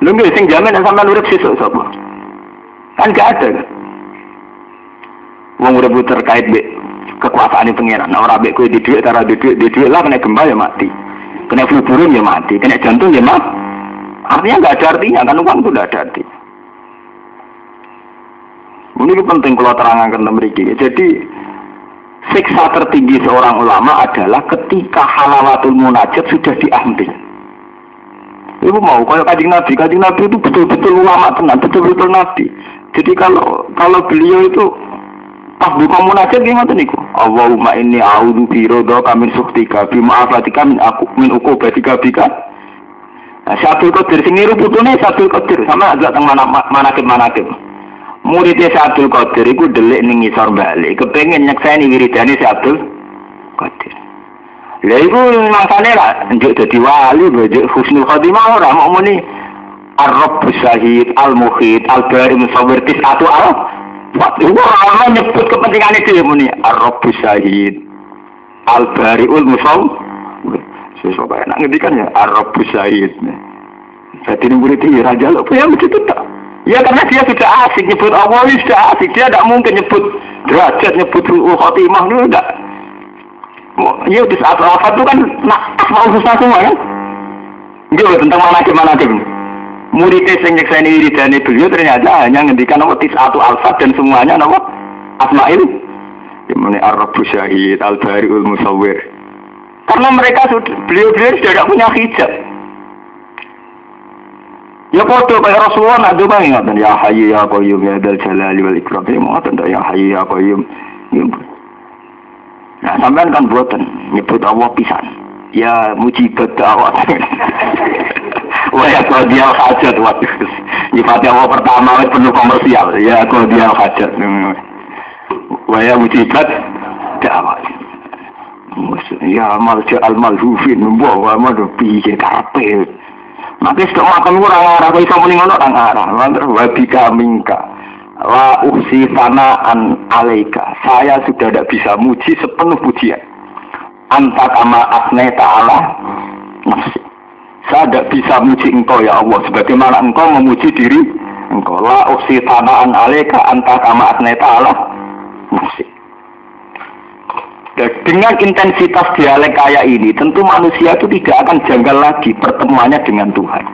S1: Belum dia sing jamin sama nurut sesuk sapa. Kan gak ada. Wong urip terkait be kekuasaan pengiran. Nah, orang be kue di duit, tara di duit, di lah kena gempa ya mati. Kena flu burung ya mati, kena jantung ya mati. Artinya nggak ada artinya, kan uang itu nggak ada arti. Ini penting kalau terangkan memiliki. Jadi siksa tertinggi seorang ulama adalah ketika halawatul munajat sudah diambil. Ibu mau kalau kajian nabi, kajian nabi itu betul-betul ulama tenang, betul-betul nabi. Jadi kalau kalau beliau itu pas buka munajat gimana niku? Allahumma inni a'udzu bi ridha min suktika bi ma'afatika min aku min uqubatika bika Nah, Qadir sing niru putune Syabdul Qadir sama agak teng mana manakib manakib. Muridnya Syabdul Qadir iku delik ning ngisor balik, kepengin nyekseni wiridane Syabdul Qadir. Lha iku mangsane lah njuk dadi wali, njuk husnul khotimah ora mau muni Ar-Rabb Syahid Al-Muhid Al-Bari Musawwir Tis'atu al Waktu orang nyebut kepentingan itu ya muni Ar-Rabb Syahid Al-Bari'ul Musawwir Sesuatu kayak nak ngerti kan ya Arabu Syahid. Jadi ini murid ini raja lo ya begitu tak. Ya karena dia sudah asik nyebut Allah sudah asik dia tidak mungkin nyebut derajat nyebut ruh khotimah itu tidak. Ya di saat al itu kan nak asmaul husna semua kan. Dia tentang mana ke mana Muridnya sing nyekseni wiridane beliau ternyata hanya ngendikan tis atau alfat dan semuanya nama asmail. Yang Arabu Syahid, Al-Bari'ul Musawwir. Karena mereka sudah beliau-beliau sudah tidak punya hijab. Ya foto kayak Rasulullah nak doa ingatan ya Hayyu ya Qayyum ya Dal Jalali wal Ikram ya ingatan ya Hayyu ya Qayyum. Ya, nah sampean kan buatan nyebut Allah pisan. Ya mujibat da'wat. Wah ya dia hajat waktu Nyifatnya Allah pertama penuh komersial. Ya dia hajat. Wah ya mujibat da'wat. Ya amal al malhufin membawa amal piye kape. Maka sudah makan orang arah kau muni ngono orang arah. Mantar wabika mingka. Wa uhsi sanaan alaika. Saya sudah tidak bisa muji sepenuh pujian. Anta kama asne ta'ala nafsi. Saya tidak bisa muji engkau ya Allah. Sebagaimana engkau memuji diri engkau. La uhsi sanaan alaika anta kama asne ta'ala nafsi. Dengan intensitas dialek kayak ini, tentu manusia itu tidak akan janggal lagi pertemuannya dengan Tuhan.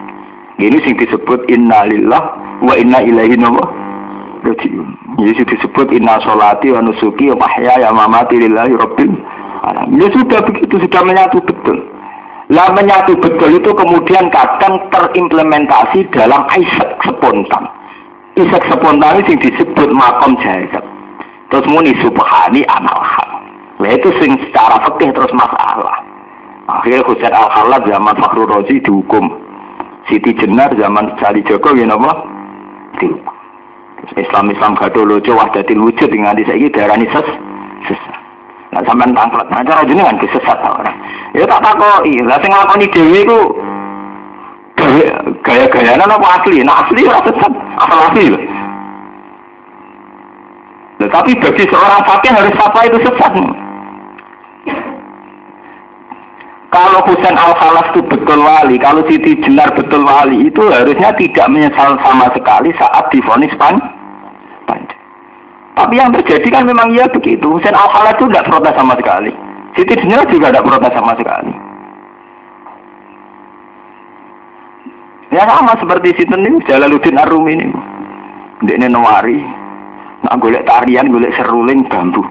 S1: Ini sing disebut innalillah wa inna ilaihi rajiun. Ini disebut inna solati wa nusuki wa mahya ya mamati lillahi rabbil. Ya sudah begitu, sudah menyatu betul. Lah menyatu betul itu kemudian kadang terimplementasi dalam isak spontan. Isak spontan ini disebut makom jahit. Terus muni subhani amal hak. Nah itu sing secara fikih terus masalah. Akhirnya Husain al khalad zaman Fakhrul Razi dihukum. Siti Jenar zaman Sali Joko ya apa? Dihukum. Islam Islam gado lojo wahdatil wujud dengan saya ini darah ses sesat. Nah sampean tangklet, nah cara jenengan kesesat orang. Ya tak takoi, lah sing nglakoni dhewe iku gaya-gayaan apa asli? Nah asli ora sesat, asal asli lho. Nah, tapi bagi seorang fakir harus apa itu sesat. Kalau Husain al khalas itu betul wali, kalau Siti Jenar betul wali, itu harusnya tidak menyesal sama sekali saat difonis pan panjang. Tapi yang terjadi kan memang ya begitu. Husain al khalas itu tidak protes sama sekali. Siti Jenar juga tidak protes sama sekali. Ya sama seperti Sinten ini, Jalaluddin Arum ini. Ini Nawari. Nah, golek tarian, golek seruling bambu.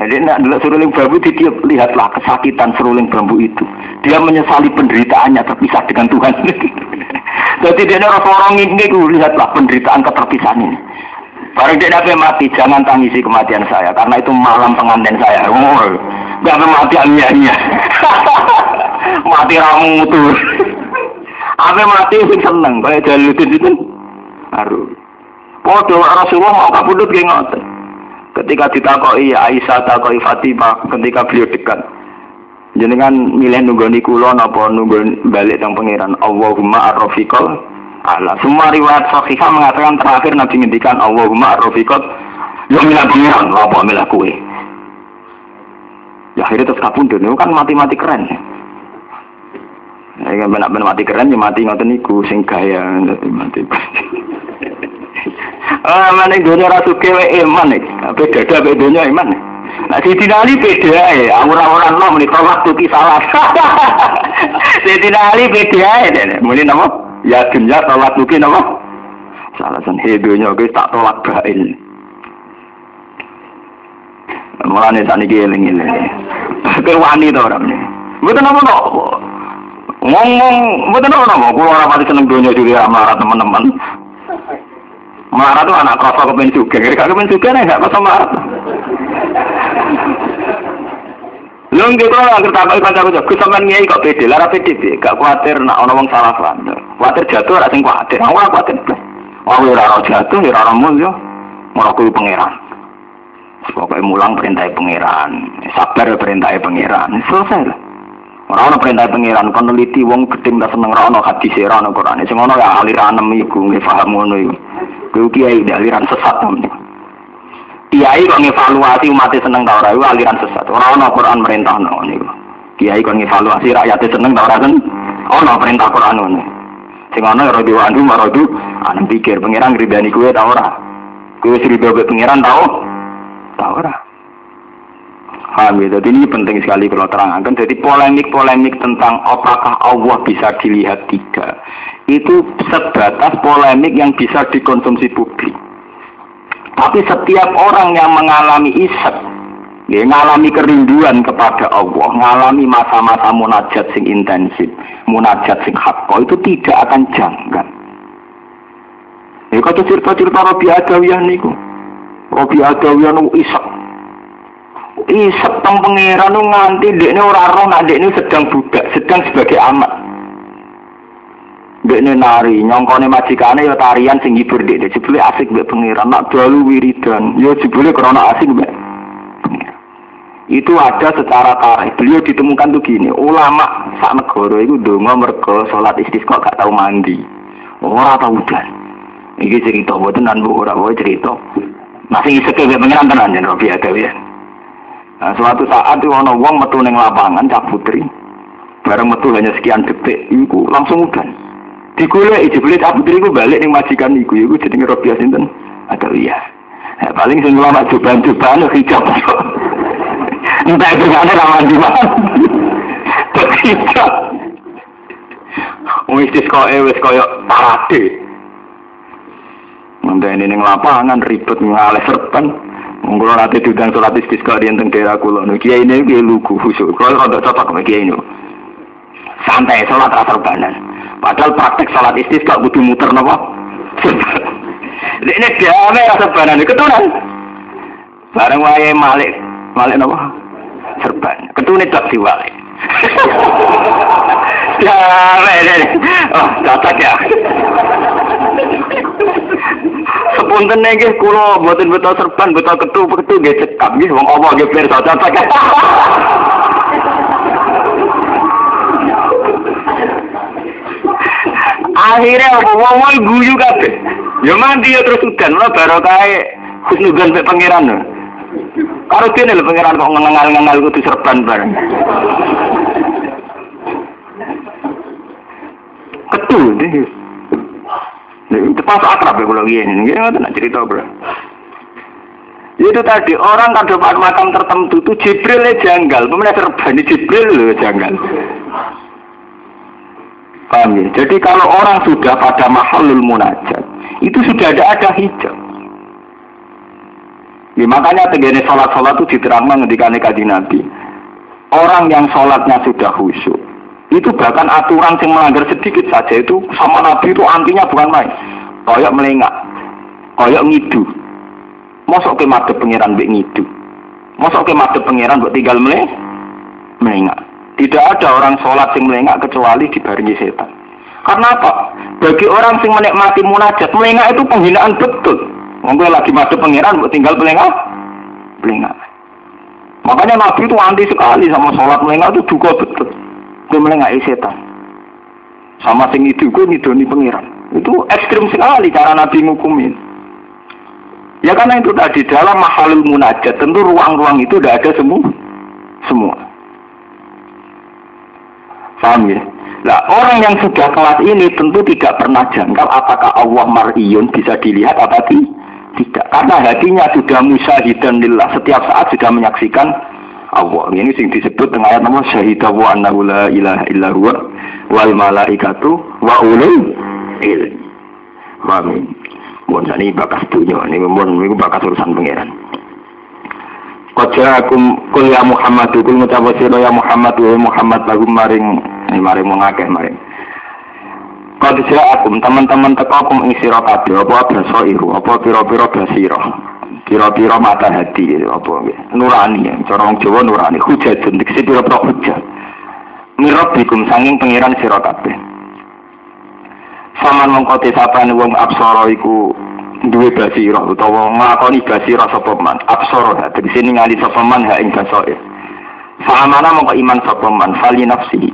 S1: Jadi nak dulu seruling bambu dia lihatlah kesakitan seruling bambu itu. Dia menyesali penderitaannya terpisah dengan Tuhan. Jadi dia orang orang ini lihatlah penderitaan keterpisahan ini. Barang dia nabi mati, jangan tangisi kematian saya karena itu malam pengantin saya. Oh, gak mati nya mati ramu tuh. Apa mati seneng, kayak jaludin itu. Aduh. Podo Rasulullah mau kabudut kayak ngoten. Ketika ditakoi Aisyah takoi Fatimah ketika beliau dekat. jenengan milih nunggoni kula napa nunggu balik teng pangeran Allahumma arrafiqal ala semua riwayat sahihah mengatakan terakhir Nabi ngendikan Allahumma arrafiqal yo milih pangeran apa milih kue ya akhirnya terus kapundhut itu kan mati-mati keren Ya kan benak-benak mati keren ya mati ngoten niku sing gaya mati. Ah mana dunia rasuke wae iman iki. Apa dada wae dunia iman. Nah, si Ali beda ya, orang-orang lo menikah waktu ki salah. si Ali beda ya, muni nama? Ya dunia tolak tuki nama? Salah san hidunya guys tak tolak bail. Mulane saat ini eling-eling. Kewani orang ini. Betul nama no? Ngomong, betul nama no? Kulo orang pati seneng dunia juga marah teman-teman. Marah tuh anak kroso kepen juga, kira kepen juga nih gak kroso marah. Lho nggih kula anggere takoki kancaku Gus sampean ngiyai kok pede, lara pede piye? Gak kuwatir nek ana salah paham. Kuwatir jatuh ora sing kuwatir. Ora kuwatir. Wong ora ora jatuh, ora ora mulya. Ora kuwi pangeran. Pokoknya mulang perintah pangeran, sabar perintah pangeran, selesai lah. Ora ana perintah pangeran kon neliti wong gedhe ndak seneng ora ana hadis ora ana Quran. Sing ngono ya aliran iku nggih paham ngono iku. Kuwi kiai aliran sesat temen. Kiai kok ngevaluasi umat seneng ta ora aliran sesat. Ora ana Quran merintah ngono niku. Kiai kok ngevaluasi rakyat seneng ta ora kan? Ana perintah Quran ngono. Sing ana ora diwandu marodu ana pikir pangeran ridani kuwe ta ora. Kuwe wis rido be pangeran ta ta ora. Paham ya, jadi ini penting sekali kalau terangkan. Jadi polemik-polemik tentang apakah Allah bisa dilihat tiga, itu sebatas polemik yang bisa dikonsumsi publik. Tapi setiap orang yang mengalami isek, ya, mengalami kerinduan kepada Allah, mengalami masa-masa munajat sing intensif, munajat sing hakko itu tidak akan janggal. Ya kata cerita-cerita Robi Adawiyah niku. Robi Adawiyah niku isek. Isek teng pangeran nganti dekne ora roh nek dekne sedang budak, sedang sebagai amat. Dekne nari, nyongkone majikane ya tarian sing hibur dekne. Jebule asik mbek pangeran, nak dalu wiridan. Ya jebule krana asik mbek itu ada secara tarikh. Beliau ditemukan tuh gini, ulama sak negara itu donga mergo salat istisqa gak tau mandi. Ora tau udan. Iki cerita boten nan bu ora wae cerita. Masih isek mbek pangeran tenan yen Robi ada ya. Nah, suatu saat itu ana wong metu ning lapangan cak putri. Bareng metu hanya sekian detik, iku langsung udan. digolek jebule Abu Putri ku balik ning majikan iku. Iku jenenge Robiah sinten? Ada iya. Nah, paling sing ulama coba-coba hijab. Entah itu mana rawan di mana hijab. Wis kok wis koyo parade. Ini ning lapangan ribet ngalih serpen Mungkin nanti diundang sholat istisqa di teng daerah kulo. Kiai ini kiai lugu khusyuk. Kalau ada cocok sama kiai ini. Santai sholat rasa banan. Padahal praktek salat istisqa butuh muter napa? Ini damai rasa banan ketunan. Bareng wae malik, malik napa? Serban. Ketune tak diwale. Damai deh. Oh, cocok ya. Sepunten nggih kula mboten beto serban, beto ketu, ketu nggih cekap nggih wong apa nggih pirsa cocok. akhirnya apa? Wong guyu kabeh. Ya mandi ya terus udan lho barokahe husnudzon mek pangeran. Karo dene lho pangeran kok ngengal-ngengal kudu serban bareng. Ketu deh itu pas akrab ya kalau gini ini nggak nak cerita bro itu tadi orang dapat makam tertentu tuh Jibril janggal pemenang serban Jibril loh janggal Paham ya? Jadi kalau orang sudah pada mahalul munajat, itu sudah ada ada hijab. Ya, makanya tegene sholat-sholat itu diterangkan ketika kaji Nabi. Orang yang sholatnya sudah khusyuk, itu bahkan aturan yang melanggar sedikit saja itu sama Nabi itu antinya bukan main. Koyok melengak, koyok ngidu. Mosok ke mati pangeran bek ngidu. Mosok ke mati pangeran buat tinggal melengak. Tidak ada orang sholat yang melengak kecuali dibarengi setan. Karena apa? Bagi orang yang menikmati munajat, melengak itu penghinaan betul. Mungkin lagi masuk pangeran, buat tinggal melengak, melengak. Makanya Nabi itu anti sekali sama sholat melengah itu juga betul. Dia melengah setan. Sama sing itu gue ngidoni pengiran. Itu ekstrim sekali cara Nabi ngukumin. Ya karena itu tadi dalam mahalul munajat tentu ruang-ruang itu tidak ada semua. Semua. Paham ya? Nah, orang yang sudah kelas ini tentu tidak pernah jangkal apakah Allah mar'iyun bisa dilihat apa tidak. Karena hatinya sudah musyahidan lillah. Setiap saat sudah menyaksikan Allah. Ini sing disebut dengan ayat nama syahidah wa annahu la ilaha illa huwa wal malaikatu wa ulul ilmi. Amin. Mohon ini bakas dunia, ini mohon ini bakas urusan pangeran. Koja akum kul ya Muhammad, kul ngucap ya Muhammad, wa Muhammad lagu maring ini mari mengakeh mari. Kau akum teman-teman teko akum ing sira kabeh apa basa iru apa pira-pira basira. Pira-pira mata hati apa nurani ya cara Jawa nurani hujatun dikse pira-pira hujat. Mirabbikum sanging pangeran sira. Saman mongko tesapane wong absara iku duwe basira utawa nglakoni basira sapa man absara dadi sini sapa man ha ing basair. Fa'amana mongko iman sapa fali nafsihi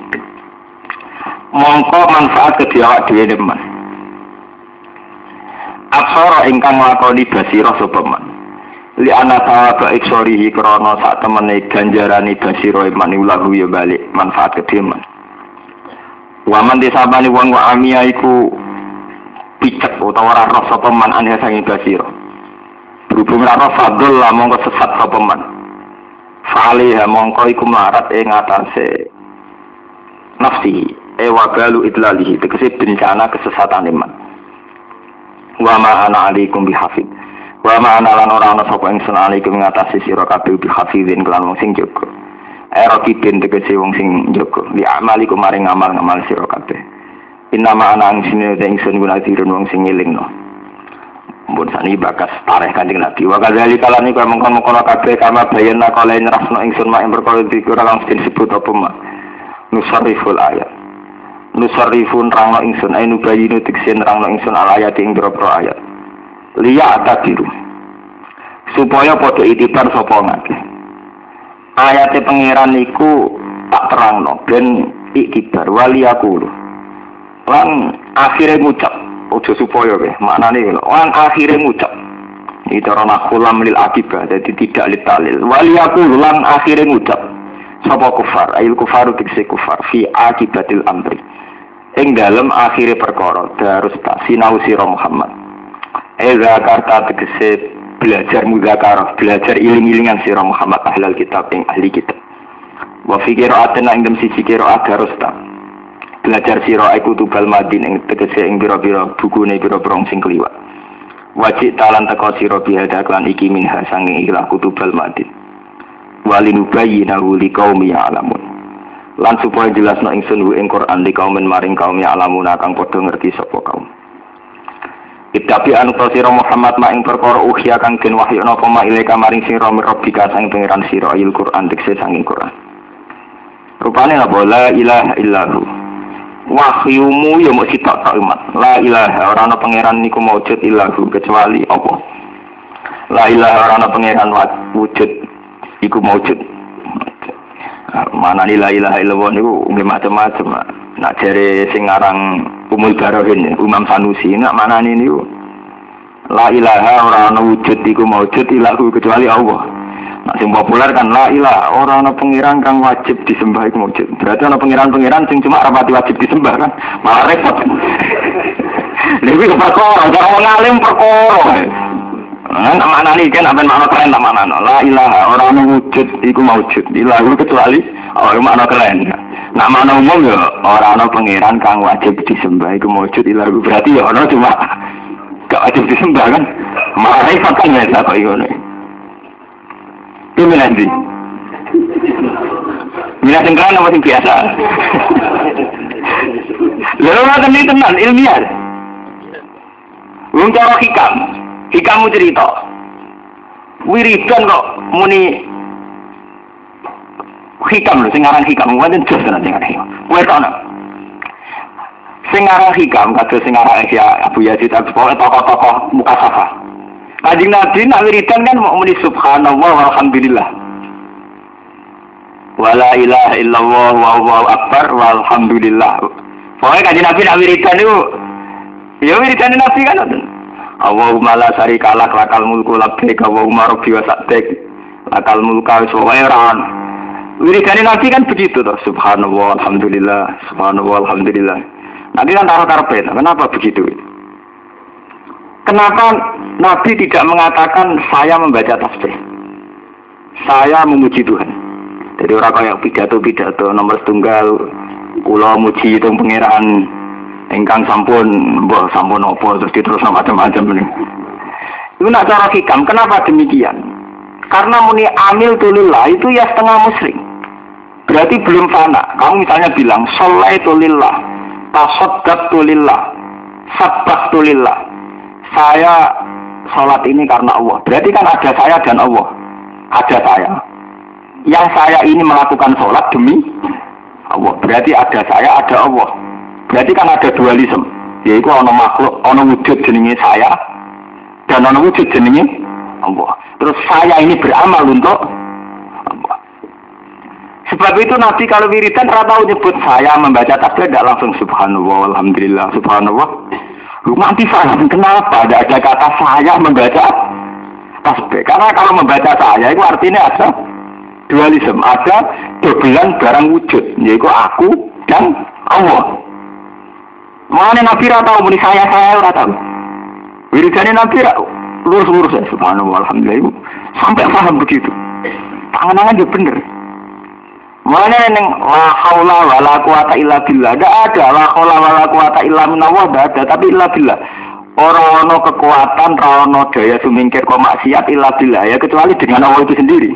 S1: mongko manfaat ke awak dhewe man. Aksara ingkang nglakoni basira sapa. Li ana tawaba iksorihi krana sak temene ganjarane basira iman ulahu ya balik manfaat ke dhewe man. Waman disabani wong wa amia iku picek utawa ora roh sapa man ane sange basira. Berhubung ora roh fadl lah mongko sesat sapa man. Fa'aliha mongko iku melarat ing atase nafsi ewa galu idlalihi tegesi bencana kesesatan iman wa ma ana alaikum bihafid wa ma ana lan ora ana sapa ingsun alaikum ngatasi sira kabeh bihafidin kelan wong sing jaga. Era kibin tegesi wong sing jaga. Li amaliku maring amal-amal sira kabeh. Inama ana sini ingsun guna dirun wong sing ngelingno. Mbun sani bakas tareh kanjeng Nabi. Wa kadzali kala niku mengkon-mengkon kabeh kama bayana kala nyerasno ingsun mak ing perkara dikira langsung disebut apa mak. Nusariful ayat. Nusarifun rangno ingsun. Ay nubayinu tiksin rangno ingsun al ayat ing ayat liya biru supaya podo itibar sapa ngake ayate pangeran iku tak terangno ben iktibar wali aku lan akhirnya ngucap ojo supaya be maknane lan akhirnya ngucap itu rana kulam lil akibah jadi tidak litalil wali aku lan akhirnya ngucap sapa kufar? Ayil kufaru tikse kufar fi akibatil amri. Ing dalam akhir perkara harus tak sinau sira Muhammad Eza karta tegese belajar muzakarah belajar iling-ilingan sira Muhammad ahlal kitab ing ahli kitab. Wa fi qira'atin ing dem siji qira'at harus belajar sira iku tubal madin ing tegese ing pira-pira bukune pira-pira sing kliwat. Wajib talan teko sira bihada klan iki minha sanging ikhlas kutubal madin. Walinubayyinahu liqaumi ya'lamun. Lan supaya jelas no ingsun ing Quran kaum maring kaum ya alamuna kang padha ngerti sapa kaum Itapi anu sira Muhammad ma ing perkara uhya kang den wahyu napa ma ilaika maring sira mirabbika sang pangeran sira il Quran dikse sanging Quran. Rupane apa la ilaha illahu. Wahyumu ya mesti tak umat. La ilaha ora ana pangeran niku maujud illahu kecuali apa? La ilaha ora ana pangeran wujud iku maujud. Mana la ilaha illallah niku nggih macam-macam nak jare sing aran Umul Barohin Umam Sanusi. Nak mana niku la ilaha ora ana wujud iku maujud ilahu kecuali Allah. Nak sing populer kan la ilaha ora ana pengiran kang wajib disembah iku maujud berarti ana pengiran-pengiran sing cuma rapati wajib disembah kan? Malah repot. Lebih perkara, cara ngalim perkara. Nah, mana nih kan apa makna keren tak mana La ilaha orang wujud iku maujud. Ilahu kecuali orang makna keren. Nak mana umum ya orang ana pangeran kang wajib disembah iku maujud ilahu berarti ya orang cuma gak wajib disembah kan. Repot kan ya tak ngono. Ini nanti. Minat sing keren apa sing biasa? Lalu nanti ini tenan ilmiah. Cara hikam, Hikamu cerita. Wiridan kok muni hikam lho sing aran hikam wonten jos tenan sing hikam. Kowe ana. Sing aran hikam kados sing aran ya Abu Yazid Al-Bustami tokoh-tokoh mukasafah. Kanjeng Nabi nak wiridan kan mau muni subhanallah walhamdulillah. Wala ilaha illallah wallahu akbar walhamdulillah. Pokoknya kaji Nabi nak wiridan itu, ya wiridan Nabi kan Allahumma la syarika lak lakal mulku labbaik Allahumma rabbi wa sa'dik lakal mulka wa ran. Wiridan Nabi kan begitu toh. Subhanallah alhamdulillah, subhanallah alhamdulillah. Nanti kan taruh karpet. Kenapa begitu? Kenapa Nabi tidak mengatakan saya membaca tasbih? Saya memuji Tuhan. Jadi orang kayak pidato-pidato nomor tunggal, kula muji itu pangeran engkang sampun, mbah sampun opo terus terus macam-macam ini. Itu nak cara hikam. Kenapa demikian? Karena muni amil tulillah itu ya setengah muslim. Berarti belum fana. Kamu misalnya bilang, soleh tulillah, tasoddak tulillah, sabah tulillah saya sholat ini karena Allah. Berarti kan ada saya dan Allah. Ada saya. Yang saya ini melakukan sholat demi Allah. Berarti ada saya, ada Allah. Berarti kan ada dualisme. Yaitu ono makhluk, ono wujud jenenge saya dan ono wujud jenenge Allah. Terus saya ini beramal untuk Allah. Sebab itu Nabi kalau wiridan rata nyebut saya membaca tasbih tidak langsung subhanallah, alhamdulillah, subhanallah. Lu nanti paham kenapa ada ada kata saya membaca tasbih. Karena kalau membaca saya itu artinya ada dualisme, ada dobelan barang wujud, yaitu aku dan Allah. Mana Nabi tahu muni saya saya ora tahu. Wiridane Nabi lurus-lurus ya subhanallah alhamdulillah sampai paham begitu. Tangan-tangan juga bener. Mana neng la haula wala quwata illa billah. Tidak ada la haula wala quwata illa minallah tidak ada, tapi illa billah. Orang ono kekuatan, ono daya sumingkir kok maksiat illa billah ya kecuali dengan Allah itu sendiri.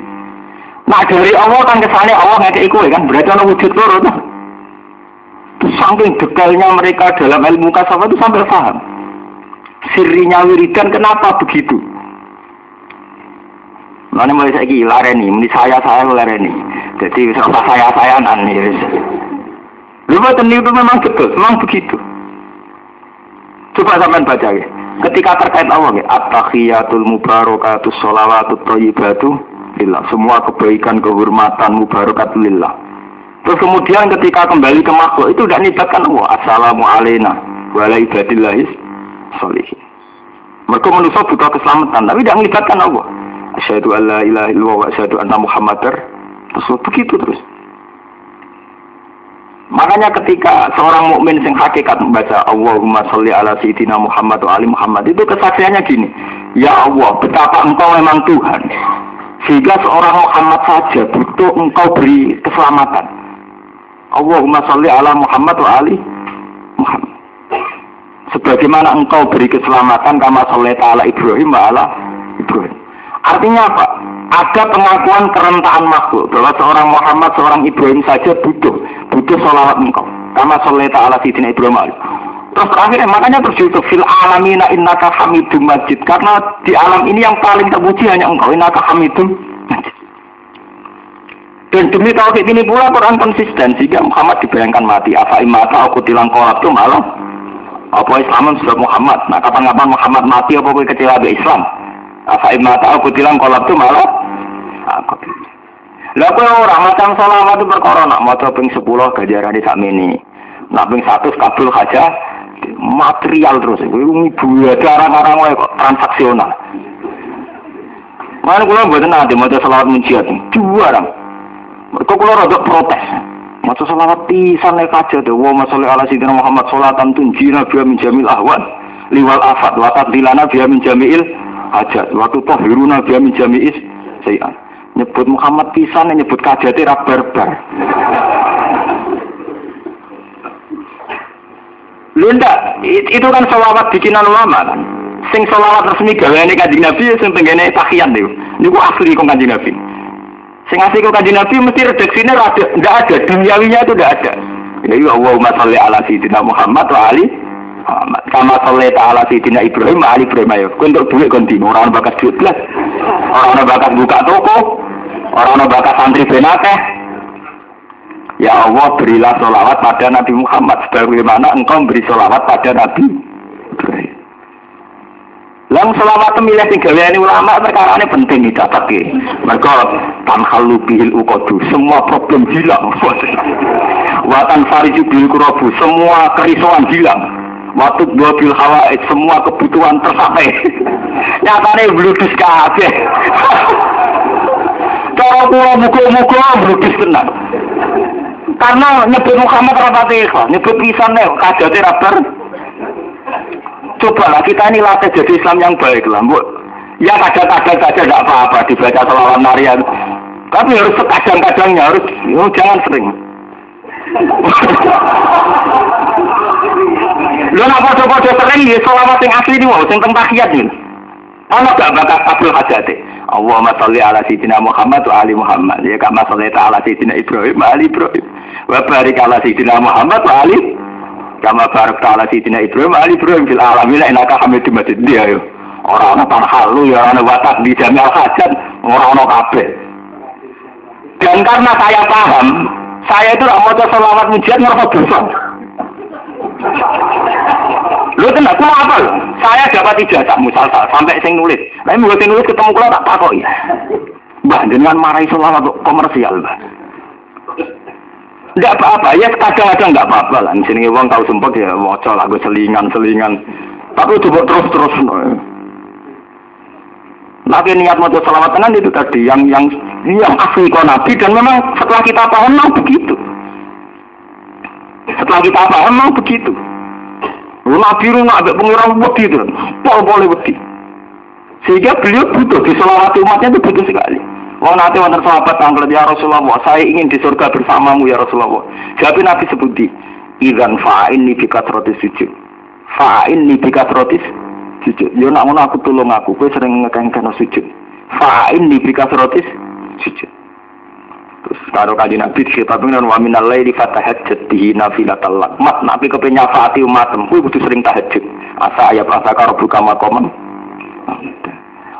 S1: Nah dari Allah kan kesannya Allah ngekei kue kan berarti ono wujud loro. Saking detailnya mereka dalam ilmu kasafah itu sampai paham. Sirinya wiridan kenapa begitu? Mana mulai saya gila lareni, ini saya saya lareni. Jadi bisa saya saya nih. Lu betul itu memang betul, memang begitu. Coba sampean baca ya. Ketika terkait Allah ya, at-tahiyatul mubarakatus sholawatut thayyibatu lillah. Semua kebaikan, kehormatan, mubarakat lillah. Terus kemudian ketika kembali ke makhluk itu tidak nibatkan Allah. Assalamu alaikum ibadillahis sholihin. Mereka manusia butuh keselamatan, tapi tidak melibatkan Allah. Asyhadu an la ilaha illallah wa asyhadu anna Muhammadar Rasul. Begitu terus. Makanya ketika seorang mukmin sing hakikat membaca Allahumma sholli ala sayyidina Muhammad wa ali Muhammad itu kesaksiannya gini, ya Allah, betapa engkau memang Tuhan. Sehingga seorang Muhammad saja butuh engkau beri keselamatan. Allahumma sholli ala Muhammad wa ali Muhammad. Sebagaimana engkau beri keselamatan kama sholli ala Ibrahim wa ala Ibrahim. Artinya apa? Ada pengakuan kerentaan makhluk bahwa seorang Muhammad, seorang Ibrahim saja butuh butuh sholawat engkau. Kama sholeta ala sidina Ibrahim Terus terakhir makanya berjudul fil alamina innaka hamidum majid karena di alam ini yang paling terpuji hanya engkau innaka hamidum. Dan demi tauhid ini pula Quran konsisten sehingga Muhammad dibayangkan mati. Apa imata aku tilang kolab itu malah apa Islam sudah Muhammad. Nah kapan-kapan Muhammad mati apa kecewa Islam? Apa imata aku bilang kalau itu malah aku Lah kowe ora macam selawat itu perkara nak maca ping 10 gajaran sak mini. Nak 100 kabul aja material terus ibu ada orang-orang kok transaksional. Mana kula mboten nanti maca selawat mujiat. Dua orang. Mereka kula rada protes. Maca selawat pisan nek aja to. Wa masalli ala sayyidina Muhammad salatan tunjina biya min jamil ahwan liwal afat wa tadlilana biya min jamil hajat waktu tahiruna biya min jami'is sayan nyebut Muhammad pisan nyebut kajati ra barbar Lunda, itu kan selawat bikinan ulama kan. Sing selawat resmi gaweane kanjeng Nabi sing tenggene tahiyan niku. Niku asli kok kanjeng Nabi. Sing asli kok kanjeng Nabi mesti redaksine ada, enggak ada, duniawinya itu enggak ada. Ini Allahumma sholli ala sayyidina Muhammad wa ali Muhammad. Kama soleh ta'ala Sayyidina Ibrahim, Ali Ibrahim ayo. Kau untuk duit ganti, orang bakat duit belas. Orang bakat buka toko, orang bakat santri benakeh. Ya Allah berilah sholawat pada Nabi Muhammad sebagaimana engkau beri sholawat pada Nabi Ibrahim. Lang selama milih tiga ini ulama perkara ini penting dicatat ya. Mereka tanhalu bihil ukodu, semua problem hilang. Watan fariju bil kurobu, semua kerisauan hilang. Waktu dua bil hawa, semua kebutuhan tercapai. Nyatanya bludus kabeh. Cara kula muga-muga bludus tenang. Karena nyebut Muhammad rapati nyebut pisan nih, kajate Cobalah kita ini latih jadi Islam yang baik lah, Bu. Ya kadang-kadang saja tidak apa-apa dibaca selawat Maryam. Tapi harus sekadang-kadangnya harus, oh, jangan sering. Lu nak foto-foto sering ya selawat yang asli ini mau, yang tahiyat ini. Ono gak bakat kabul hajate. Allahumma sholli ala sayyidina Muhammad wa ali Muhammad. Ya kama shollaita ala sayyidina Ibrahim wa ali Ibrahim. Wa barik ala sayyidina Muhammad wa ali Kama barak ta'ala Sayyidina Ibrahim, Ali Ibrahim fil alamin enaka hamid majid dia yo. Orang ana tanah halu ya ana watak di jami'al hajat, orang ana kabeh. Dan karena saya paham, saya itu mau selawat mujiat ngerasa dosa. Lu tenang, aku apa? Saya dapat ijazah musal sampai sing nulis. Tapi mulai nulis ketemu kalau tak takut ya. Mbak, dengan marahi selawat komersial, mbak. Enggak apa-apa, ya kadang-kadang enggak apa-apa lah. Di sini uang tahu sempat ya wocol lagu selingan-selingan. Tapi coba terus-terus. Tapi niat mau selamatan itu tadi yang yang yang asli kau nabi dan memang setelah kita paham memang begitu. Setelah kita paham memang begitu. Nabi rumah ada pengirang wedi itu, pol boleh wedi. Sehingga beliau butuh di selawat umatnya itu butuh sekali. Wong nanti wonten sahabat tanggal ya Rasulullah, saya ingin di surga bersamamu ya Rasulullah. Jadi Nabi sebuti, Idan fa'in ni bika rotis sujud. Fa'in ni bika rotis sujud. Yo nak ngono aku tolong aku, kowe sering ngekengken sujud. Fa'in ni bika rotis sujud. Terus karo kaji Nabi tapi dengan wa minal laili fatahajjat bihi nafilatal lak. Mat Nabi kepen nyafati umatem, kowe kudu sering tahajud. Asa ayat asa karo buka.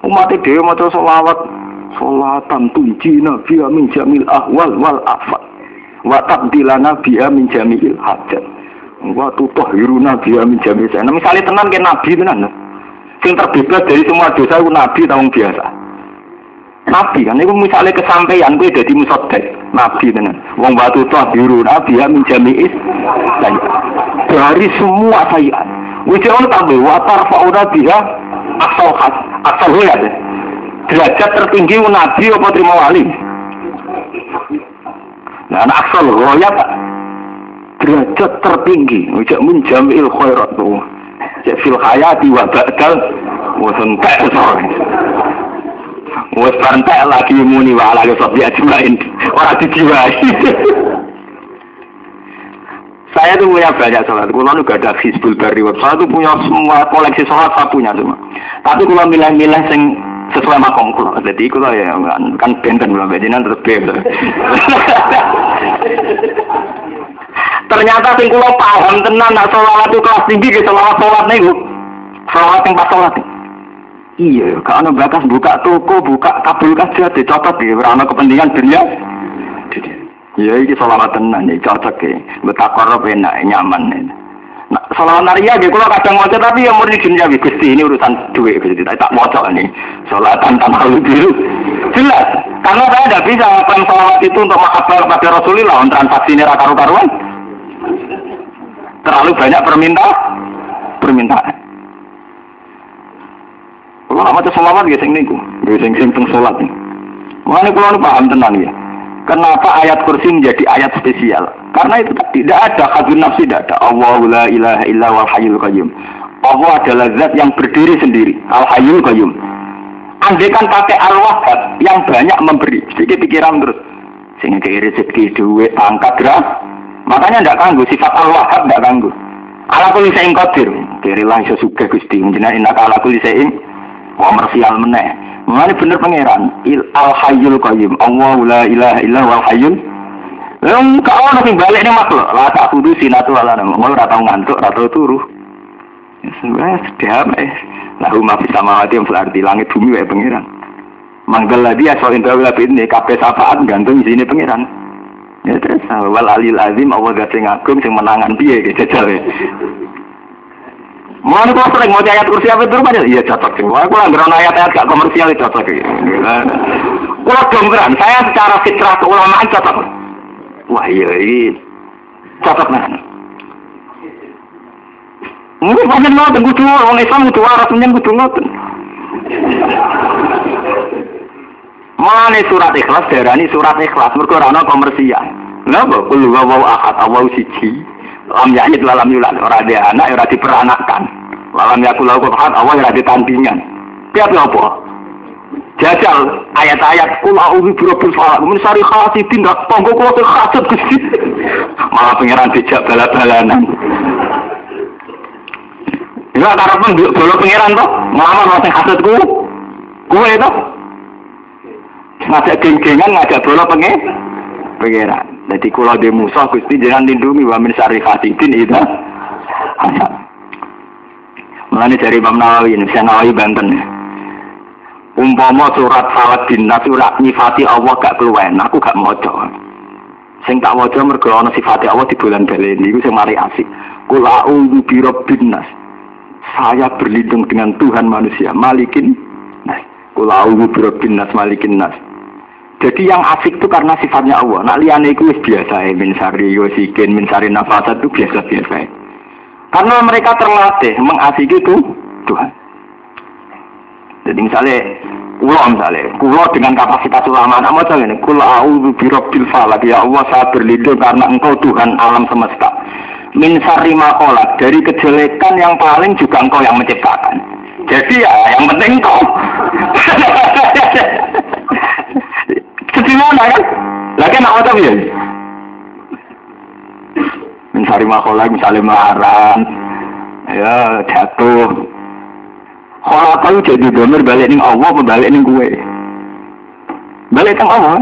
S1: Umat dhewe maca selawat Salatan tunjina biya min jamil ahwal wal afat. Wa tabdilana min jamil hajat. Wa tutahhiruna biya min jamil Nah, misalnya tenan ke nabi tenan. Sing terbebas dari semua dosa itu nabi tahun biasa. Nabi kan itu misalnya kesampaian gue jadi musodek nabi tenan. Wong batu toh biru nabi ya min jami'is dari semua saya. Wujud orang tambah watar fauna dia asal asal ya derajat tertinggi nabi apa terima wali? Nah asal royat derajat tertinggi. Ujak menjamil khairat tuh. Cek fil hayati wa ba'dal wis entek wis entek lagi muni wa ala sobi ajmain ora dijiwai. Saya tuh punya banyak sholat. Kulo nu gak ada Hizbul Bari Saya tuh punya semua koleksi sholat saya punya semua. Tapi kalau milih-milih sing sesuai makom kulo. Jadi kulo ya kan benten kulo bejinan terus bebas. Ternyata sing kulo paham tenan nak sholat itu kelas tinggi ke sholat sholat nih Sholat yang pas sholat. Iya, kalau bakas buka toko, buka kabel kaca, dicotot di karena kepentingan dunia. Iya, ini sholat tenan, ini cocok ya. Betapa enak, nyaman. Ya. Nah, Salawat naria gitu, kalau kadang mau tapi yang murni dunia gusti ini urusan duit gusti tak mau ini. Salatan tanpa biru jelas. Karena saya tidak bisa melakukan salawat itu untuk mahabbah kepada Rasulullah, untuk transaksi ini karu-karuan. Terlalu banyak permintaan, permintaan. Kalau mau salawat gitu sing niku, sing sing teng salat. Mulane kula paham tenan ya. Kenapa ayat kursi menjadi ayat spesial? Karena itu tidak ada hadun nafsi tidak ada. Allah la ilaha illa wal hayyul qayyum. Allah adalah zat yang berdiri sendiri. Al hayyul qayyum. Andaikan pakai al yang banyak memberi, sedikit pikiran terus. Sehingga kiri rezeki duit angkat gerak. Makanya tidak kanggu sifat al wahab tidak kanggu. Ala kuli sein qadir. Kiri lah iso sugih Gusti. Menjenengan inaka ala kuli sein komersial meneh. Mengenai bener pangeran, il al hayyul qayyum. Allah la ilaha illa wal hayyul. Yang kau nanti balik nih makhluk, lah tak kudu sinatu ala ratau ngantuk, ratau turu. Ya sebenarnya sedap eh. Lah rumah bisa mawati yang berarti langit bumi ya pangeran. Manggal lagi ya soal indah lebih ini kafe safaat gantung di sini pangeran. Ya terus wal alil azim Allah gak sing agung sing menangan piye gitu jare. Mau nih sering mau ayat kursi apa itu aja? Iya cocok sih. Wah, aku nggak ayat-ayat gak komersial itu cocok. Kalau domberan, saya secara fitrah keulamaan cocok. Wah iya ini cocok nih. Mungkin banyak ngoten kudu orang Islam kudu waras menyen kudu ngoten. Mana surat ikhlas darani surat ikhlas mergo ora ana komersial. Napa kulo wa ahad awau siji. Lam yakni lalam yulat ora ada anak ora diperanakkan. Lalam yakul lahu ahad awal ora ditandingan. Piye apa? Jajal ayat-ayat kul a'udzu birabbil falaq min syarri hasidin dak tonggo kula hasud Gusti. Malah pangeran dijak bala-balanan. Ya karepen bolo pangeran to, nglamar wong sing hasudku. Kuwe to. Ngajak geng-gengan ngajak bola pengen pengeran. Jadi kalau di musuh Gusti jangan lindungi wa min syarri hasidin itu. Mulane dari Imam Nawawi, saya Nawawi Banten. Umpama surat salat dinas surat nyifati Allah gak keluwen, aku gak maca. Sing tak maca mergo ana sifate Allah di bulan baleni iku sing mari asik. Qul a'udzu birabbin nas. Saya berlindung dengan Tuhan manusia, Malikin. Qul a'udzu birabbin nas, Malikin nas. Jadi yang asik itu karena sifatnya Allah. Nak liane itu biasa ya, min sari yosikin, min sari nafasat itu biasa-biasa. Karena mereka terlatih mengasiki itu Tuhan. Jadi misalnya kulo misalnya, kulo dengan kapasitas ulama, nama saya ini, kulo a'udzu birabbil falak, ya Allah saya berlindung karena engkau Tuhan alam semesta. Min sari makolat, dari kejelekan yang paling juga engkau yang menciptakan. Jadi ya yang penting engkau. Sederhana kan? Lagi nak apa ya? Mencari makola misalnya marah, ya jatuh. Kalau tahu jadi domir balik nih Allah, balik nih gue. Balik ke Allah.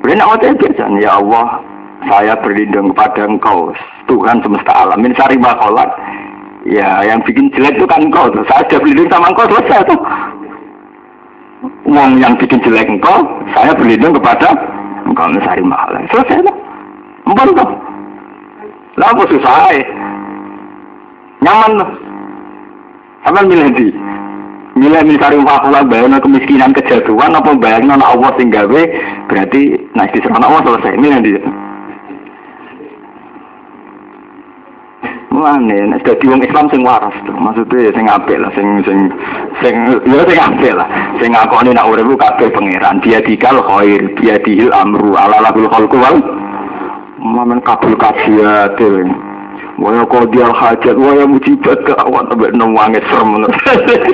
S1: Nak apa biasa? Ya Allah, saya berlindung kepada engkau, Tuhan semesta alam. Mencari makola. Ya, yang bikin jelek itu kan engkau. Saya sudah berlindung sama engkau selesai tuh uang yang bikin jelek engkau, saya berlindung kepada engkau mencari mahal. Selesai lah. Empun tuh. Lah apa susah ya? Nyaman tuh. Sama milih di. Milih mencari fakulah bayang kemiskinan kejatuhan apa bayang nona Allah sing gawe berarti nah di sana Allah selesai. Milih di. Mulane nek dadi wong Islam sing waras to, maksudnya sing apik lah, sing sing sing ya sing apik lah. Sing ngakoni nek urip kabeh pangeran, dia dikal khair, dia dihil amru ala lahul khalqu wal mamen kabul kajiat. Waya kodial hajat, waya mujibat ke awak sampai nangis serem.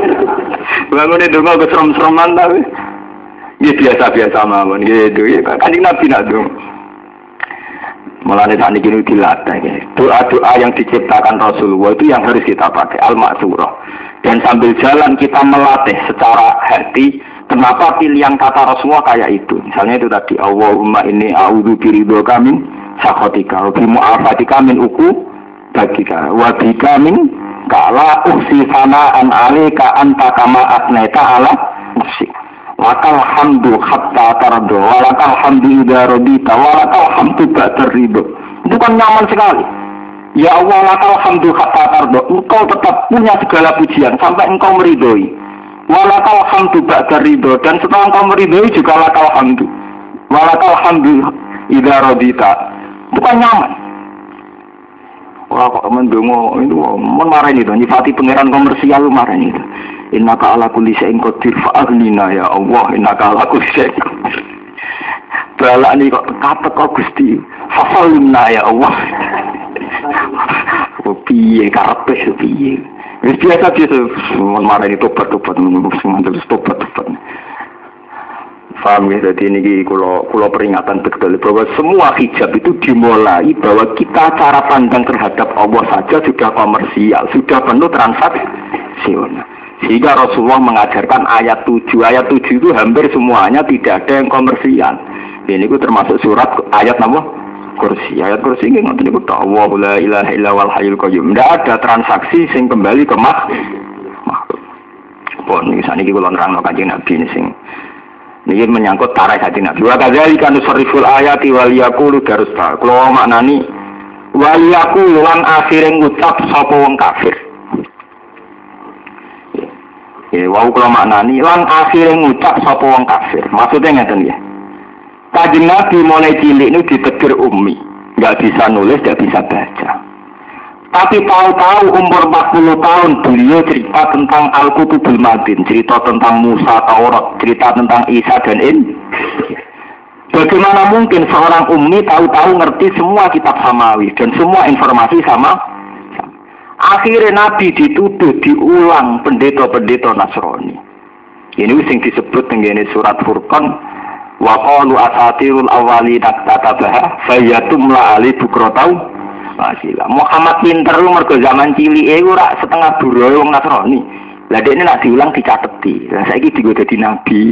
S1: Bangun itu nggak keserem-sereman tapi. Ya biasa-biasa mawon gitu ya kan Nabi nak dong. Malah saat ini dilatih. Doa-doa yang diciptakan Rasulullah itu yang harus kita pakai. Al-Ma'surah. Dan sambil jalan kita melatih secara hati. Kenapa pilihan kata Rasulullah kayak itu? Misalnya itu tadi. Allahumma ini a'udhu biridho kamin sakhotika. Bimu'afatika min uku bagika. Wabika min kala uksi sana'an alika anta kama asneta ala nafsik. Lakal hamdu hatta tardo, walakal hamdu idha rodita, walakal hamdu ba'dar ridho. Itu kan nyaman sekali. Ya Allah, lakal hamdu hatta tardo. Engkau tetap punya segala pujian sampai engkau meridhoi. Walakal hamdu ba'dar ridho. Dan setelah engkau meridhoi juga lakal hamdu. Walakal hamdu idha rodita. Itu kan nyaman. Wah kok mendungo itu marah itu nyifati pangeran komersial marah itu. Innaka ala kulli syai'in qadir. Fa'aglina ya Allah innaka ala kulli syai'in Balak ini kok kata kok Gusti. Fasalimna ya Allah. Oh piye karepe piye? Wis biasa biasa. Marah ini tobat tobat mantul tobat tobat Faham ya, jadi ini kalau, kalau peringatan betul bahwa semua hijab itu dimulai bahwa kita cara pandang terhadap Allah saja sudah komersial, sudah penuh transaksional. Sehingga Rasulullah mengajarkan ayat 7. Ayat 7 itu hampir semuanya tidak ada yang komersial. Ini itu termasuk surat ayat nama kursi. Ayat kursi ini ngerti itu Allah la ilaha illa wal hayyul qayyum. Tidak ada transaksi sing kembali ke mak makhluk. Pun ini sana kita nerang kanjeng Nabi ini sing ini menyangkut tarikh hati Nabi. Wa kadzalika nusarriful ayati wal yaqulu darusta. Kalau maknani wal yaqulu lan akhirin ngucap sapa wong kafir. Ya, wau kalau maknani lan akhirnya ngucap sapa wong kafir. Maksudnya ngeten ya. Kanjeng Nabi mulai cilik ini ditegur ummi, nggak bisa nulis, nggak bisa baca. Tapi tahu-tahu umur 40 tahun beliau cerita tentang Al-Qutubul Madin, cerita tentang Musa, Taurat, cerita tentang Isa dan In. Bagaimana mungkin seorang ummi tahu-tahu ngerti semua kitab samawi dan semua informasi sama? Akhirnya Nabi dituduh diulang pendeta-pendeta Nasrani. Ini sing disebut dengan surat Furqan wa qalu asatirul awwali taktatabaha fayatumla ali bukrotau Masila. Muhammad pinter mergo zaman cilik e ora setengah buruh wong Nasrani. Lah ini nak diulang dicateti. Lah saiki digo dadi nabi.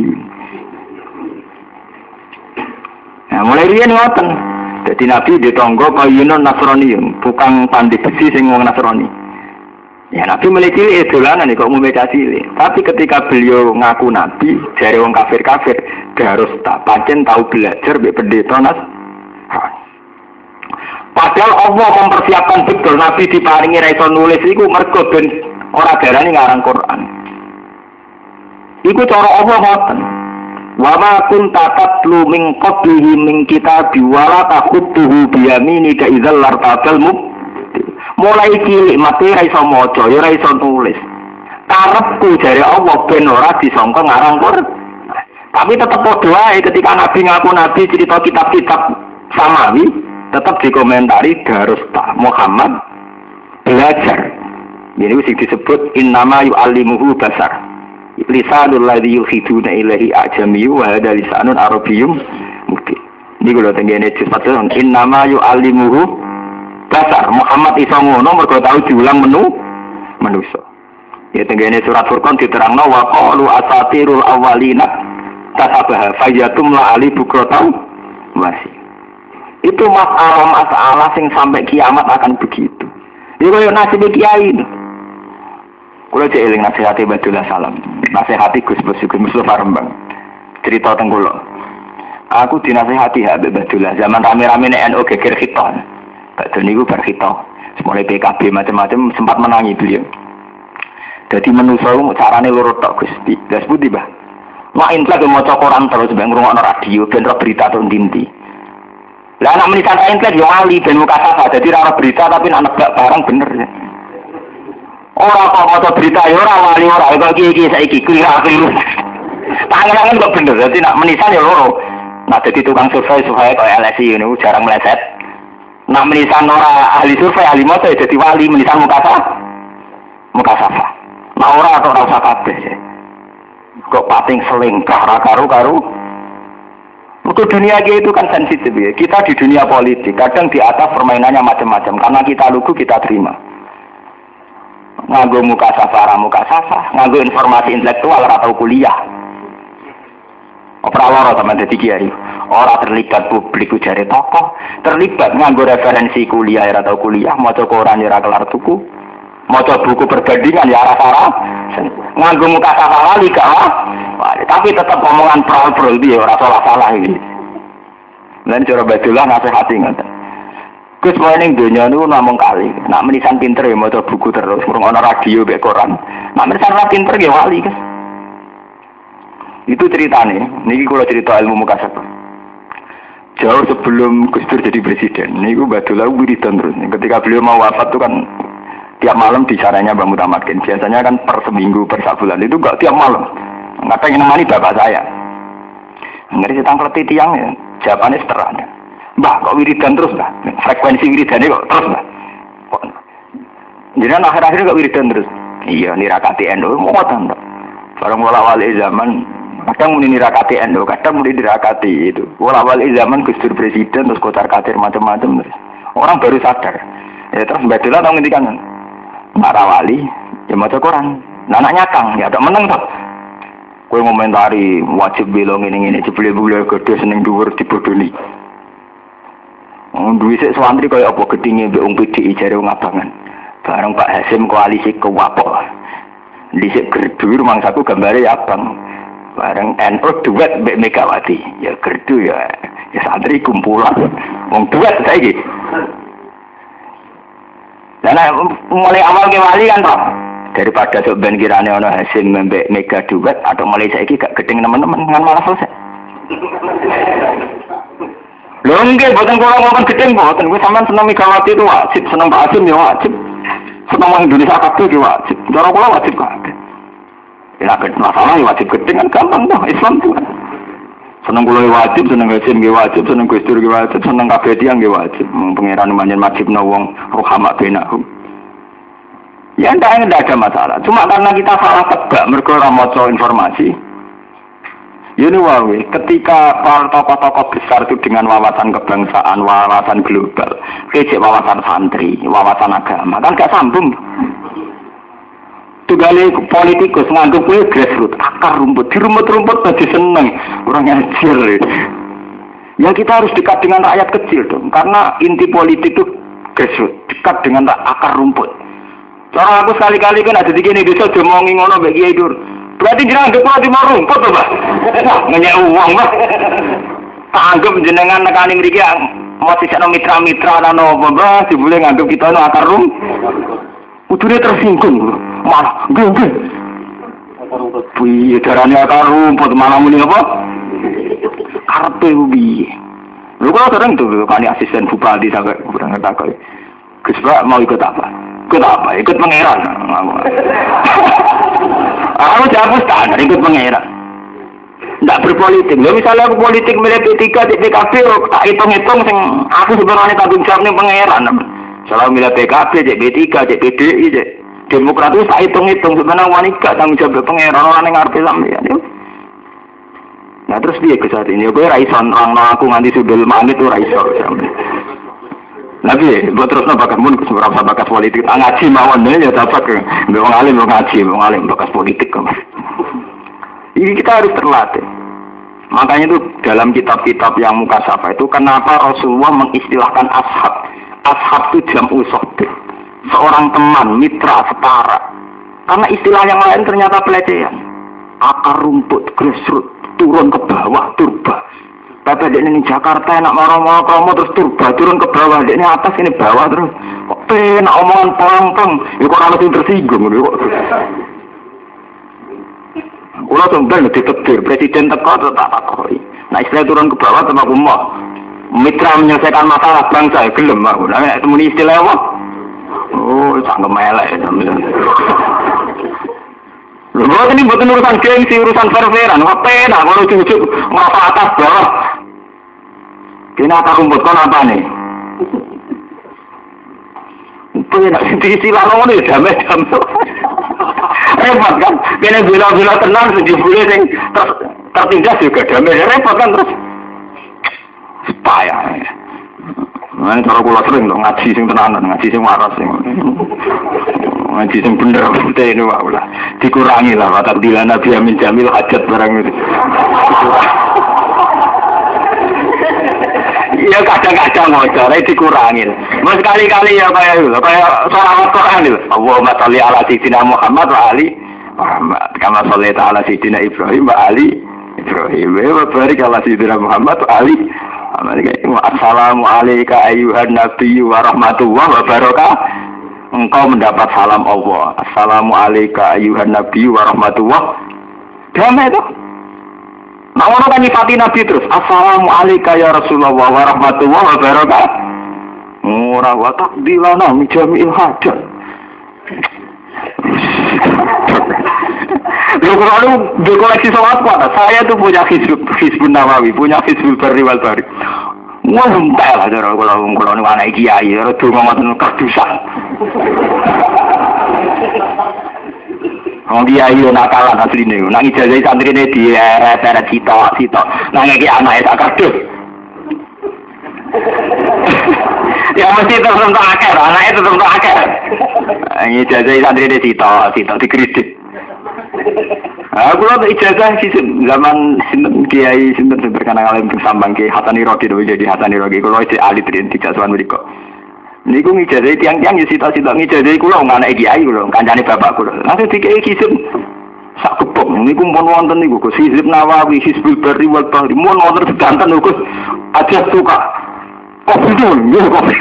S1: Nah, mulai riyen ngoten. Dadi nabi di tonggo kayunan Nasrani bukan pandai besi sing wong Nasrani. Ya Nabi mulai cilik dolanan nih kok baca cilik. Tapi ketika beliau ngaku Nabi dari wong kafir kafir, harus tak pancen tahu belajar be pendeta nas. Padahal Allah mempersiapkan betul Nabi diparingi raiso nulis iku mergo ben ora darani ngarang Quran. Iku cara Allah ngoten. Wa ma kunta tatlu min qablihi min kitabi wa la taqutuhu bi yaminika idzal mulai cilik mati ra iso maca ya ra iso tulis karepku jare Allah ben ora disangka ngarang Quran tapi tetap doa ketika Nabi ngaku Nabi cerita kitab-kitab samawi tetap dikomentari harus tak Muhammad. Belajar. Ini sing disebut innama yu'allimuhu basar lisanul ladzi yuhiduna ilahi ajamiyu wa hada lisanun arabiyyum mungkin ini kalau tenggene juz 14 innama yu'allimuhu dasar Muhammad iso ngono mergo tau diulang menu manusa. Ya tenggene surat Furqan diterangno wa qalu asatirul awwalina tasabaha fayatum la ali bukrotau masih itu masalah masalah sing sampai kiamat akan begitu. Ini kaya nasib kiai kalau cek eling nasihati Badullah Salam nasihati Gus Basuki Mustafa Rembang cerita tenggulo aku dinasihati Habib Badullah zaman rame-rame NU geger khiton Bakdo niku berkita. Mulai PKB macam-macam sempat menangi beliau. Jadi menuso carane loro tok Gusti. Lah sepundi, Mbah? Wah intlek maca Quran terus ben ngrungokno radio ben berita tuh dinti. Lah anak menitan intlek yo wali ben muka sapa dadi ora berita tapi nak nebak barang bener ya. Ora kok maca berita yo ora wali ora kok iki iki saiki keliru. Tangan-tangan kok bener dadi nak menisan yo loro. Nah jadi tukang survei supaya kayak LSI ini jarang meleset. Nah menisan ora ahli survei ahli moto ya jadi wali menisan muka muka safa. Nah ora atau ora usah kabeh ya. Kok pating seling kara karu karu. Untuk dunia itu kan sensitif ya. Kita di dunia politik kadang di atas permainannya macam-macam karena kita lugu kita terima. Nganggo muka safa, muka safa, nganggo informasi intelektual atau kuliah. Ora loro sama dadi kiai. Ora terlibat publik ujare tokoh, terlibat nganggo referensi kuliah ora tau kuliah, maca koran ora kelar tuku. Maca buku perbandingan ya ora salah. Nganggo muka salah lali gak tapi tetap omongan prol-prol dia ora salah salah ini. Dan cara badulah nasihati ngoten. Gus mau ning donya niku namung kali. Nak menisan pinter ya maca buku terus, ngrungokno radio mek koran. Nak menisan ora pinter ya wali, Gus. Itu ceritanya. Niki kalau cerita ilmu muka satu. Jauh sebelum Gus Dur jadi presiden, gue batulah wiridan terus. Ketika beliau mau wafat tuh kan tiap malam bicaranya Mbak Mutamakin. Biasanya kan per seminggu, per sebulan itu gak tiap malam. Nggak pengen nemani bapak saya. Ngeri setang keleti tiang ya. Jawabannya seterusnya. Mbak kok wiridan terus mbak? Frekuensi wiridannya kok terus mbak? Jadi akhir-akhir kok wiridan terus? Iya, nirakati endo, mau mbak. Barang wala wali zaman kadang muni nirakati endo kadang muni nirakati itu wala wali zaman gustur presiden terus kotar katir macam-macam orang baru sadar ya terus mbak Dila tau ngendikan marah wali ya mau koran nah, anaknya kang ya ada menang tuh kue ngomentari wajib bilang ini ini jebule bule gede seneng dhuwur dibodoni duwi sik santri kaya apa gedinge mbek wong PDI jare wong abangan. Bareng Pak Hasim koalisi kewapok. Dhisik gerdu rumang saku gambare ya abang. Bareng NU duet Mbak Megawati. Ya gerdu ya ya santri kumpulan. Wong duet saiki. Dan mulai awal ke wali kan toh Daripada sok ben kirane ana hasil mbek mega duet atau mulai saiki gak gedeng teman-teman kan malah selesai. Lho nggih boten kula ngomong gedeng boten kuwi sampean seneng Megawati itu wajib, seneng Pak Hasim ya wajib. Seneng wong Indonesia kabeh ya wajib. Cara kula wajib kabeh. Ya masalah ya wajib gedeng kan gampang toh Islam tuh kan. Seneng kula ya wajib, seneng Hasim ya wajib, seneng Gus Dur wajib, seneng kabeh tiyang ya wajib. Pangeran manjen wajibna wong rohama benahum. Ya enggak ada masalah. Cuma karena kita salah tebak mergo ora maca informasi, ini wawi, ketika para tokoh-tokoh besar itu dengan wawasan kebangsaan, wawasan global, kecek wawasan santri, wawasan agama, kan gak sambung. Tugale politikus nganggep gue grassroots, akar rumput, di rumput-rumput masih seneng, orang ajar. Ya kita harus dekat dengan rakyat kecil dong, karena inti politik itu grassroots, dekat dengan akar rumput. Cara aku sekali-kali kan ada di gini, bisa demongi ngono bagi Dur. Berarti jenengan anggap kula timur rumput to, Pak. Ngenyek uang, Pak. Anggap jenengan nekani mriki mau sisekno mitra-mitra lan apa, Pak, dibule nganggep kita no akar rum. Udune tersinggung, malah nggih. Piye darane akar rumput malah muni apa? Karepe piye? Lho kok sering tuh kali asisten bupati sampai kurang takut. Gus mau ikut apa? Ikut apa? Ikut pangeran. Aku jawab standar ikut pangeran. Tidak berpolitik. Lalu misalnya aku politik milih P3 di PKB, tak hitung-hitung sing aku sebenarnya tanggung jawab nih pangeran. Selalu milih PKB, di P3, di PDI, di Demokrat itu tak hitung-hitung sebenarnya wanita tanggung jawab pangeran orang yang ngerti sampean. Nah terus dia ke saat ini, gue raison orang aku nganti sudul manit tuh raison. Nabi, buat terus kamu ke seberapa bakas politik? Ah, ngaji mawon ya dapat ke. Mau ngalim mau ngaji, mau ngalim bakas politik kamu. Ini kita harus terlatih. Makanya itu dalam kitab-kitab yang muka sapa itu kenapa Rasulullah mengistilahkan ashab. Ashab itu jam usohbih. Seorang teman, mitra, setara. Karena istilah yang lain ternyata pelecehan. Akar rumput, grassroots, turun ke bawah, turba Bapak ini Jakarta enak marah-marah kamu terus turba turun ke bawah. Ini atas ini bawah terus. Kok enak omongan pelang-pelang. Ya kok langsung tersinggung. Ya kok. Kulo sampeyan ditetir presiden teko tak takoi. Nah istilah turun ke bawah sama aku mitra menyelesaikan masalah bangsa gelem aku. Nah temu istilah apa? Oh, sangat melek ya. Lho, ini bukan urusan gengsi, urusan fair-fairan. Apa enak kalau cucu ngapa atas bawah. Kini apa rumput kon apa nih? Nak diisi lalu nih damai damai. Repot kan? Kini bila-bila tenang tujuh bulan yang ter tertindas juga damai. Repot kan terus. Payah. Nah, cara kula sering dong ngaji sing tenanan, ngaji sing waras sing. Ngaji sing bener putih ini wae lah. Dikurangi lah kata bila Nabi Amin Jamil hajat barang itu. Iya kadang-kadang mau cara dikurangin. Mas kali-kali ya kayak itu, kayak soal Quran itu. Allahumma sholli ala sayyidina Muhammad wa ali Muhammad. Kama sholli ala sayyidina Ibrahim wa ali Ibrahim. Wa barik ala sayyidina Muhammad wa ali Assalamualaikum ayuhan nabi wa rahmatullah wa barakah. Engkau mendapat salam Allah. Assalamualaikum ayuhan nabi wa rahmatullah. Damai itu. Nah orang kan nyifati Nabi terus. Assalamualaikum ya Rasulullah wa rahmatullah wa barakatuh. Ora wa takdilana min jami'il hajat. Lu kalau di koleksi sholat kuat, saya tuh punya Hizbul, Hizbul Nawawi, punya Hizbul Barri wal Bari. Wah, entek lah cara kalau kalau anak kiai, kalau dulu ngomong kardusan. Wong kiai yo nakalan asline. Nang ijazah santrine di eret-eret sitok. Nang iki anake tak kardus. ya mesti tertentu akeh, anaknya tertentu akeh. Ijazah santrine sitok sitok dikritik. Aku lah ijazah sih zaman sinten kiai sinten sing berkenal alim sambang ki Hasan Iroki dulu jadi Hasan Iroki kalau itu ahli trin tidak sowan berikut. Niku ngijazai tiang-tiang ya sita-sita ngijazai kula anak kiai kula, kancane bapak kula. Langsung dikei kisip sak kepok niku pun wonten niku Gus Hizib Nawawi, Hizbul Bari wal Bahri, mun wonten sedanten Gus aja suka. Kok itu? Ya kok.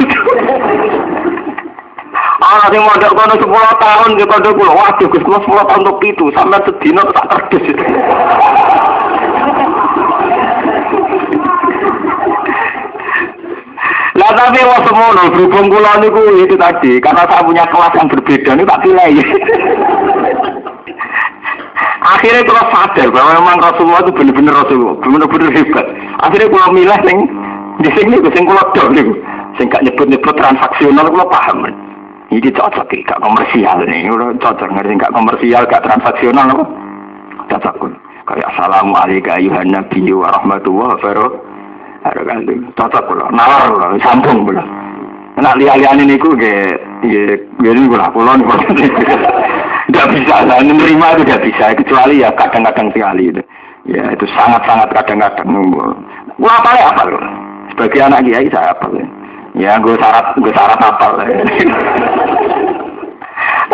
S1: Ana sing mondok kono 10 tahun di kono kula. Waduh Gus kula 10 tahun untuk itu sampai sedina tak terdes. Tapi wong semono berhubung kula niku itu tadi karena saya punya kelas yang berbeda ini tak pilih. Akhirnya kalau sadar bahwa memang Rasulullah itu benar-benar Rasulullah, benar-benar hebat. Akhirnya kalau milih neng di sini gue sing kalau dong nih, sing gak nyebut-nyebut transaksional kalau paham. Ini cocok nih, gak komersial nih, udah cocok ngerti gak komersial, gak transaksional apa? Cocok. Kayak assalamualaikum ayuhan nabi wa wabarakatuh. Cocok gue, nalar gue, sambung gue. Nak lihat-lihat ini gue, ya, gini gue lah, pulau nih. Tidak bisa, nah, menerima itu tidak bisa, kecuali ya kadang-kadang sekali itu. Ya itu sangat-sangat kadang-kadang. Gue apa ya apa loh? Sebagai anak kiai saya apa Ya gue syarat, gue syarat apa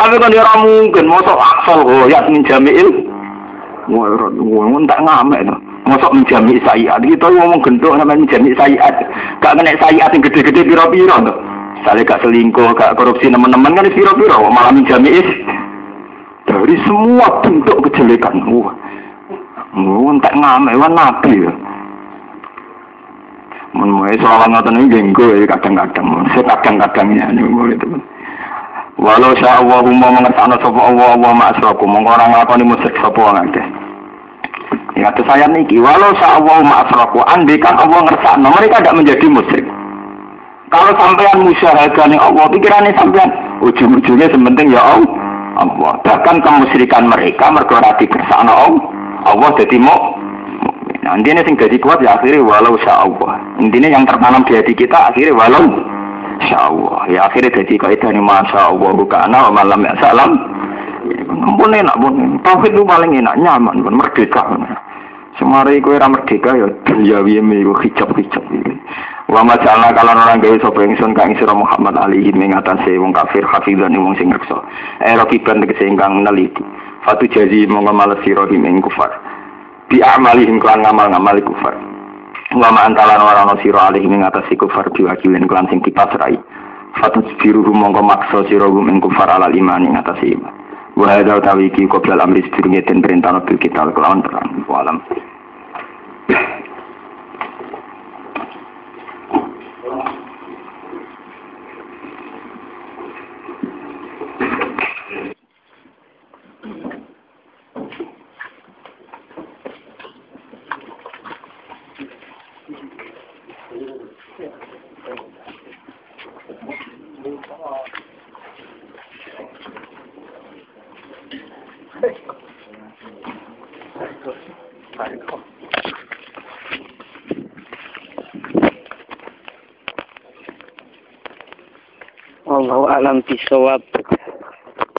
S1: Tapi kan ya mungkin, mosok aksol oh ya menjamil. Gue tak ngamek tuh. Mosok menjami sayiat. Kita ngomong gendok namanya menjami sayiat. Gak kena sayiat yang gede-gede piro-piro tuh. Misalnya gak selingkuh, gak korupsi teman-teman kan piro-piro. Malah menjami dari semua bentuk kejelekan. Wah, wah, tak ngamek, wah nabi ya. Mulai soal ngotot ini jenggo ya kadang-kadang, saya kadang-kadangnya ini mulai itu. Walau sya Allah mau mengertakno sapa Allah Allah ma'asraku mongko ora nglakoni musyrik sapa wong akeh. Itu saya niki walau sya Allah ma'asraku andai kan Allah ngersakno mereka tidak menjadi musyrik. Kalau sampean musyahadah Allah pikirannya sampean ujung-ujungnya sementing ya Allah Allah. Bahkan kemusyrikan mereka mergo ora dikersakno Allah. Allah dadi mau Nah, intinya sing jadi kuat ya akhirnya walau sya Allah. Intinya yang tertanam di hati kita akhirnya walau sya Allah. Ya akhirnya jadi kaidah ini masya Allah kana wa malam ya salam. Pun enak pun. Tauhid itu paling enak, nyaman pun merdeka. Semari kowe ora merdeka ya dunyawi miku hijab-hijab iki. Wa majalna kalan orang gawe sapa ingsun kang sira Muhammad alihi ing atase wong kafir hafizan wong sing reksa. Eh rakiban tegese ingkang neliti. Fatu jazi monggo males sira ing kufar. Bi amalihim kelan ngamal-ngamal kufar. Wa ma antalan ora ana sira alihi ing atase kufar diwakilin kelan sing dipasrai. Fatu biru monggo maksa sira ing kufar alal iman ing atase iman. Wa hadza utawi iki qoblal amri sedurunge den perintah bil kita kelawan
S2: Allahu alam bisawab.